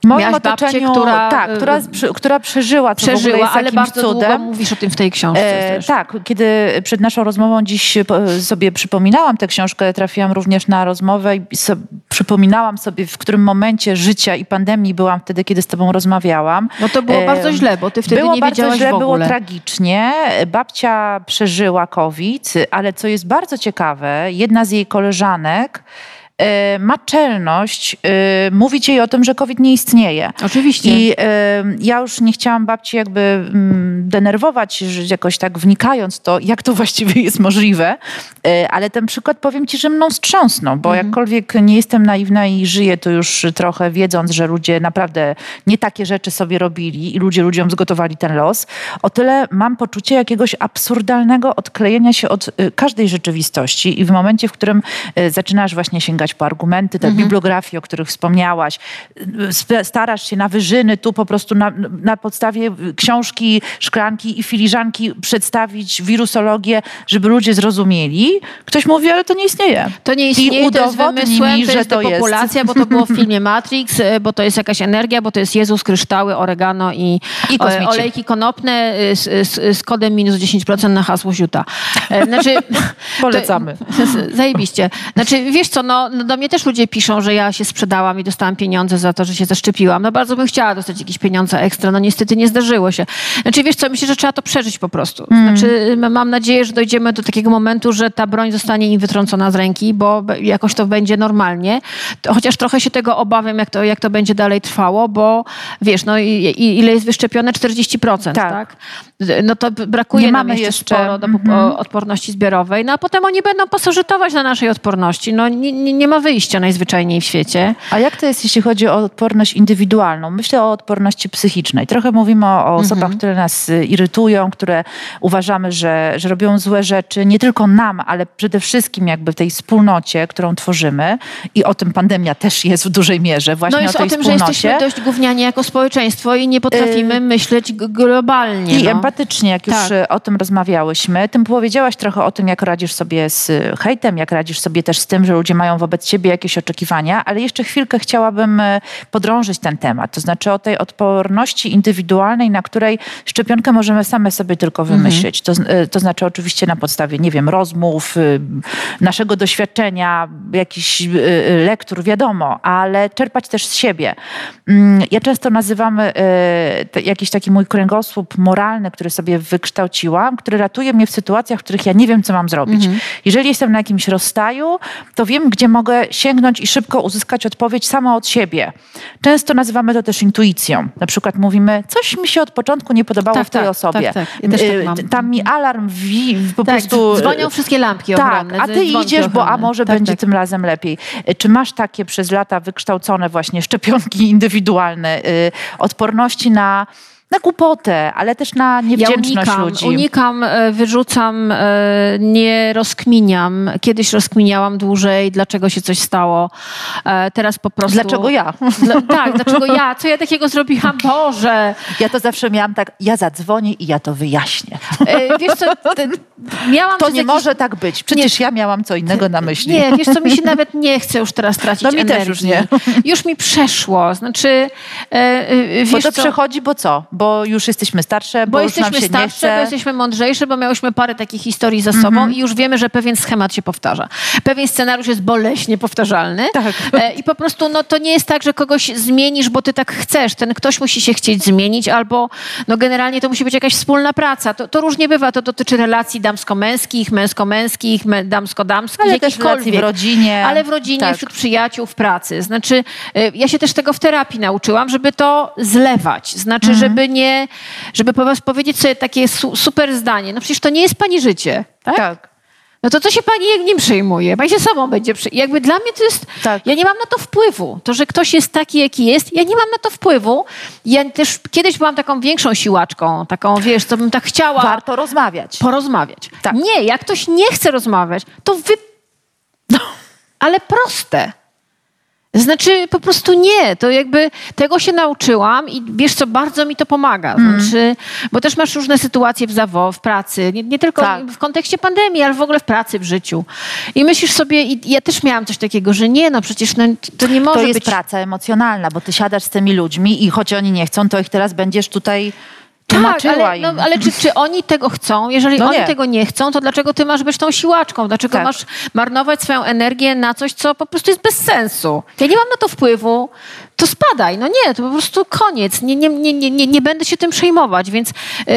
Moim Miałaś babcię, otoczeniu, która, tak, która, y, która przeżyła, co Przeżyła, ale bardzo cudem. mówisz o tym w tej książce. E, tak, kiedy przed naszą rozmową dziś po- sobie przypominałam tę książkę, trafiłam również na rozmowę i so, przypominałam sobie, w którym momencie życia i pandemii byłam wtedy, kiedy z tobą rozmawiałam. No to było E, bardzo źle, bo ty wtedy było nie bardzo wiedziałaś źle, w ogóle. było tragicznie. Babcia przeżyła COVID, ale co jest bardzo ciekawe, jedna z jej koleżanek e, ma czelność e, mówić jej o tym, że COVID nie istnieje. Oczywiście. I e, ja już nie chciałam babci jakby mm, denerwować, że jakoś tak wnikając to, jak to właściwie jest możliwe, ale ten przykład powiem ci, że mną wstrząsnął, bo Mhm. jakkolwiek nie jestem naiwna i żyję to już trochę wiedząc, że ludzie naprawdę nie takie rzeczy sobie robili i ludzie ludziom zgotowali ten los, o tyle mam poczucie jakiegoś absurdalnego odklejenia się od y, każdej rzeczywistości i w momencie, w którym y, zaczynasz właśnie sięgać sięgać po argumenty, te mhm. bibliografie, o których wspomniałaś. Starasz się na wyżyny, tu po prostu na, na podstawie książki, szklanki i filiżanki przedstawić wirusologię, żeby ludzie zrozumieli. Ktoś mówi, ale to nie istnieje. To nie istnieje, I to jest wymysłem, mi, to jest to depopulacja, jest. bo to było w [laughs] filmie Matrix, e, bo to jest jakaś energia, bo to jest Jezus, kryształy, oregano i, I olejki konopne e, z, z, z, kodem minus 10% na hasło Ziuta. E, znaczy, [laughs] Polecamy. [laughs] To, zajebiście. Znaczy, wiesz co, no, no, do mnie też ludzie piszą, że ja się sprzedałam i dostałam pieniądze za to, że się zaszczepiłam. No bardzo bym chciała dostać jakieś pieniądze ekstra, no niestety nie zdarzyło się. Znaczy, wiesz co, myślę, że trzeba to przeżyć po prostu. Mm. Znaczy, mam nadzieję, że dojdziemy do takiego momentu, że ta broń zostanie im wytrącona z ręki, bo jakoś to będzie normalnie. Chociaż trochę się tego obawiam, jak to, jak to będzie dalej trwało, bo wiesz, no ile jest wyszczepione? 40%, tak? tak? No to brakuje nie nam mamy jeszcze sporo do -hmm. odporności zbiorowej, no a potem oni będą pasożytować na naszej odporności. No nie, nie, nie, ma wyjścia najzwyczajniej w świecie. A jak to jest, jeśli chodzi o odporność indywidualną? Myślę o odporności psychicznej. Trochę mówimy o, o osobach, -hmm. które nas y, irytują, które uważamy, że, że robią złe rzeczy, nie tylko nam, ale przede wszystkim jakby w tej wspólnocie, którą tworzymy i o tym pandemia też jest w dużej mierze, właśnie no jest o tej o tym, wspólnocie. że jesteśmy dość gówniani jako społeczeństwo i nie potrafimy y myśleć globalnie. I no. empatycznie, jak już tak. Y, o tym rozmawiałyśmy. Tym powiedziałaś trochę o tym, jak radzisz sobie z hejtem, jak radzisz sobie też z tym, że ludzie mają wobec ciebie jakieś oczekiwania, ale jeszcze chwilkę chciałabym y, podrążyć ten temat, to znaczy o tej odporności indywidualnej, na której szczepionkę możemy same sobie tylko mhm. wymyślić. Mhm. To, to znaczy oczywiście na podstawie, nie wiem, rozmów, naszego doświadczenia, jakichś lektur, wiadomo, ale czerpać też z siebie. Mm, ja często nazywam jakiś taki mój kręgosłup moralny, który sobie wykształciłam, który ratuje mnie w sytuacjach, w których ja nie wiem, co mam zrobić. Mhm. Jeżeli jestem na jakimś rozstaju, to wiem, gdzie mogę sięgnąć i szybko uzyskać odpowiedź sama od siebie. Często nazywamy to też intuicją. Na przykład mówimy, coś mi się od początku nie podobało tak, w tej tak, osobie. Tak, tak. Ja tak y, Tam mi alarm wi, po tak, prostu... Dzwonią wszystkie lampki. Tak, a ty idziesz, bo a może tak, będzie tak. tym razem lepiej. Y, czy masz takie przez lata wykształcone właśnie szczepionki indywidualne, y, odporności na na głupotę, ale też na niewdzięczność ja unikam, ludzi. Unikam, e, wyrzucam, e, nie rozkminiam. Kiedyś rozkminiałam dłużej, dlaczego się coś stało. E, teraz po prostu... Dlaczego ja? [laughs] Dla, tak, dlaczego ja? Co ja takiego zrobiłam? [laughs] Boże! Ja to zawsze miałam tak, ja zadzwonię i ja to wyjaśnię. Wiesz co, [laughs] miałam To nie jakiś... może tak być. Przecież nie. ja miałam co innego na myśli. Nie, wiesz co, mi się nawet nie chce już teraz tracić No mi energii. też już nie. Już mi przeszło. Znaczy, wiesz Bo to co? przechodzi, bo co? Bo już jesteśmy starsze, bo, bo jesteśmy starsze, bo jesteśmy mądrzejsze, bo miałyśmy parę takich historii za sobą mm -hmm. i już wiemy, że pewien schemat się powtarza. Pewien scenariusz jest boleśnie powtarzalny tak. E, i po prostu no, to nie jest tak, że kogoś zmienisz, bo ty tak chcesz. Ten ktoś musi się chcieć zmienić albo no, generalnie to musi być jakaś wspólna praca. To, to różnie bywa. To dotyczy relacji damsko-męskich, męsko-męskich, damsko-damskich, ale też relacji w rodzinie. Ale w rodzinie, tak. wśród przyjaciół, w pracy. Znaczy, e, ja się też tego w terapii nauczyłam, żeby to zlewać. Znaczy, mm -hmm. żeby nie, żeby powiedzieć sobie takie su super zdanie. No przecież to nie jest pani życie, tak? Tak. No to co się pani nim przejmuje? Pani się sobą będzie przejmować. Jakby dla mnie to jest... Tak. Ja nie mam na to wpływu. To, że ktoś jest taki, jaki jest, ja nie mam na to wpływu. Ja też kiedyś byłam taką większą siłaczką, taką, wiesz, co bym tak chciała... Warto rozmawiać. Porozmawiać. Tak. Nie, jak ktoś nie chce rozmawiać, to wy... No. Ale proste. Znaczy po prostu nie, to jakby tego się nauczyłam i wiesz co, bardzo mi to pomaga. Mm. Znaczy, bo też masz różne sytuacje w zawo, w pracy, nie, nie tylko tak. w kontekście pandemii, ale w ogóle w pracy, w życiu. I myślisz sobie, i ja też miałam coś takiego, że nie, no przecież no, to nie może być... To jest być... praca emocjonalna, bo ty siadasz z tymi ludźmi i choć oni nie chcą, to ich teraz będziesz tutaj tak, ale, no, ale czy, czy oni tego chcą? Jeżeli no oni nie. tego nie chcą, to dlaczego ty masz być tą siłaczką? Dlaczego tak. masz marnować swoją energię na coś, co po prostu jest bez sensu? Ja nie mam na to wpływu to spadaj. No nie, to po prostu koniec. Nie, nie, nie, nie, nie będę się tym przejmować, więc y,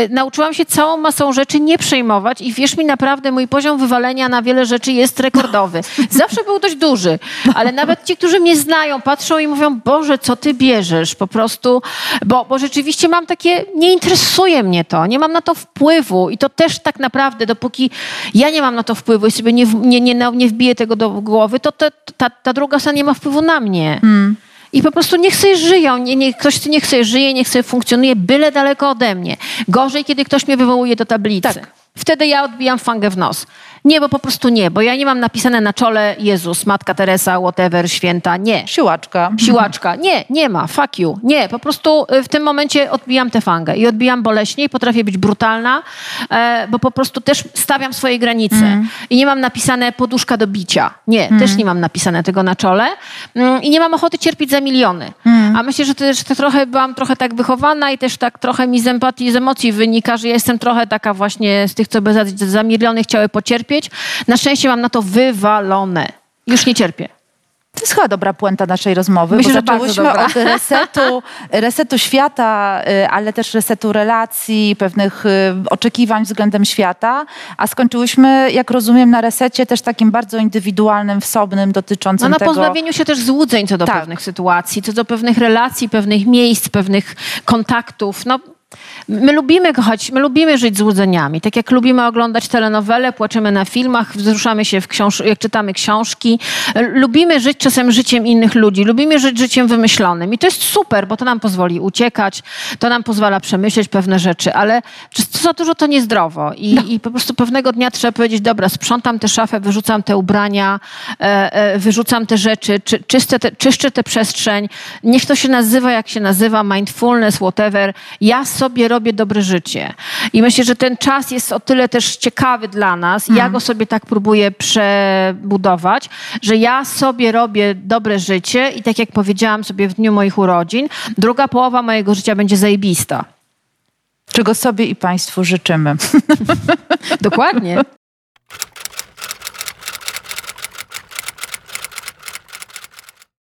nauczyłam się całą masą rzeczy nie przejmować i wierz mi, naprawdę mój poziom wywalenia na wiele rzeczy jest rekordowy. [laughs] Zawsze był dość duży, ale nawet ci, którzy mnie znają, patrzą i mówią, Boże, co ty bierzesz? Po prostu, bo, bo rzeczywiście mam takie, nie interesuje mnie to, nie mam na to wpływu i to też tak naprawdę, dopóki ja nie mam na to wpływu i sobie nie, nie, nie, nie wbiję tego do głowy, to ta, ta, ta druga strona nie ma wpływu na mnie. Hmm. I po prostu niech sobie żyją. Nie, nie, ktoś niech sobie żyje, niech sobie funkcjonuje, byle daleko ode mnie. Gorzej, kiedy ktoś mnie wywołuje do tablicy. Tak. Wtedy ja odbijam fangę w nos. Nie, bo po prostu nie, bo ja nie mam napisane na czole Jezus, Matka Teresa, whatever, święta. Nie. Siłaczka. Siłaczka. Nie, nie ma. Fuck you. Nie, po prostu y, w tym momencie odbijam tę fangę i odbijam boleśnie i potrafię być brutalna, e, bo po prostu też stawiam swoje granice. Mm. I nie mam napisane poduszka do bicia. Nie, też nie mam napisane tego na czole. Mm, I nie mam ochoty cierpieć za miliony. Mm. A myślę, że też to trochę byłam trochę tak wychowana i też tak trochę mi z empatii, z emocji wynika, że ja jestem trochę taka właśnie z tych, co by za, za miliony chciały pocierpieć. Na szczęście mam na to wywalone. Już nie cierpię. To jest chyba dobra puenta naszej rozmowy, Myślę, bo zaczęłyśmy od resetu, [laughs] resetu świata, y, ale też resetu relacji, pewnych y, oczekiwań względem świata, a skończyłyśmy, jak rozumiem, na resecie też takim bardzo indywidualnym, wsobnym, dotyczącym No na tego... pozbawieniu się też złudzeń co do Tak. pewnych sytuacji, co do pewnych relacji, pewnych miejsc, pewnych kontaktów. No, my lubimy kochać, my lubimy żyć złudzeniami. Tak jak lubimy oglądać telenowele, płaczemy na filmach, wzruszamy się, w książ- jak czytamy książki. Lubimy żyć czasem życiem innych ludzi. Lubimy żyć życiem wymyślonym. I to jest super, bo to nam pozwoli uciekać, to nam pozwala przemyśleć pewne rzeczy, ale za dużo to niezdrowo. I, I po prostu pewnego dnia trzeba powiedzieć, dobra, sprzątam tę szafę, wyrzucam te ubrania, e, e, wyrzucam te rzeczy, czy, czyszczę, te, czyszczę tę przestrzeń. Niech to się nazywa, jak się nazywa, mindfulness, whatever. Ja sobie robię dobre życie. I myślę, że ten czas jest o tyle też ciekawy dla nas. Ja go sobie tak próbuję przebudować, że ja sobie robię dobre życie i tak jak powiedziałam sobie w dniu moich urodzin, druga połowa mojego życia będzie zajebista. Czego sobie i Państwu życzymy. [laughs] Dokładnie.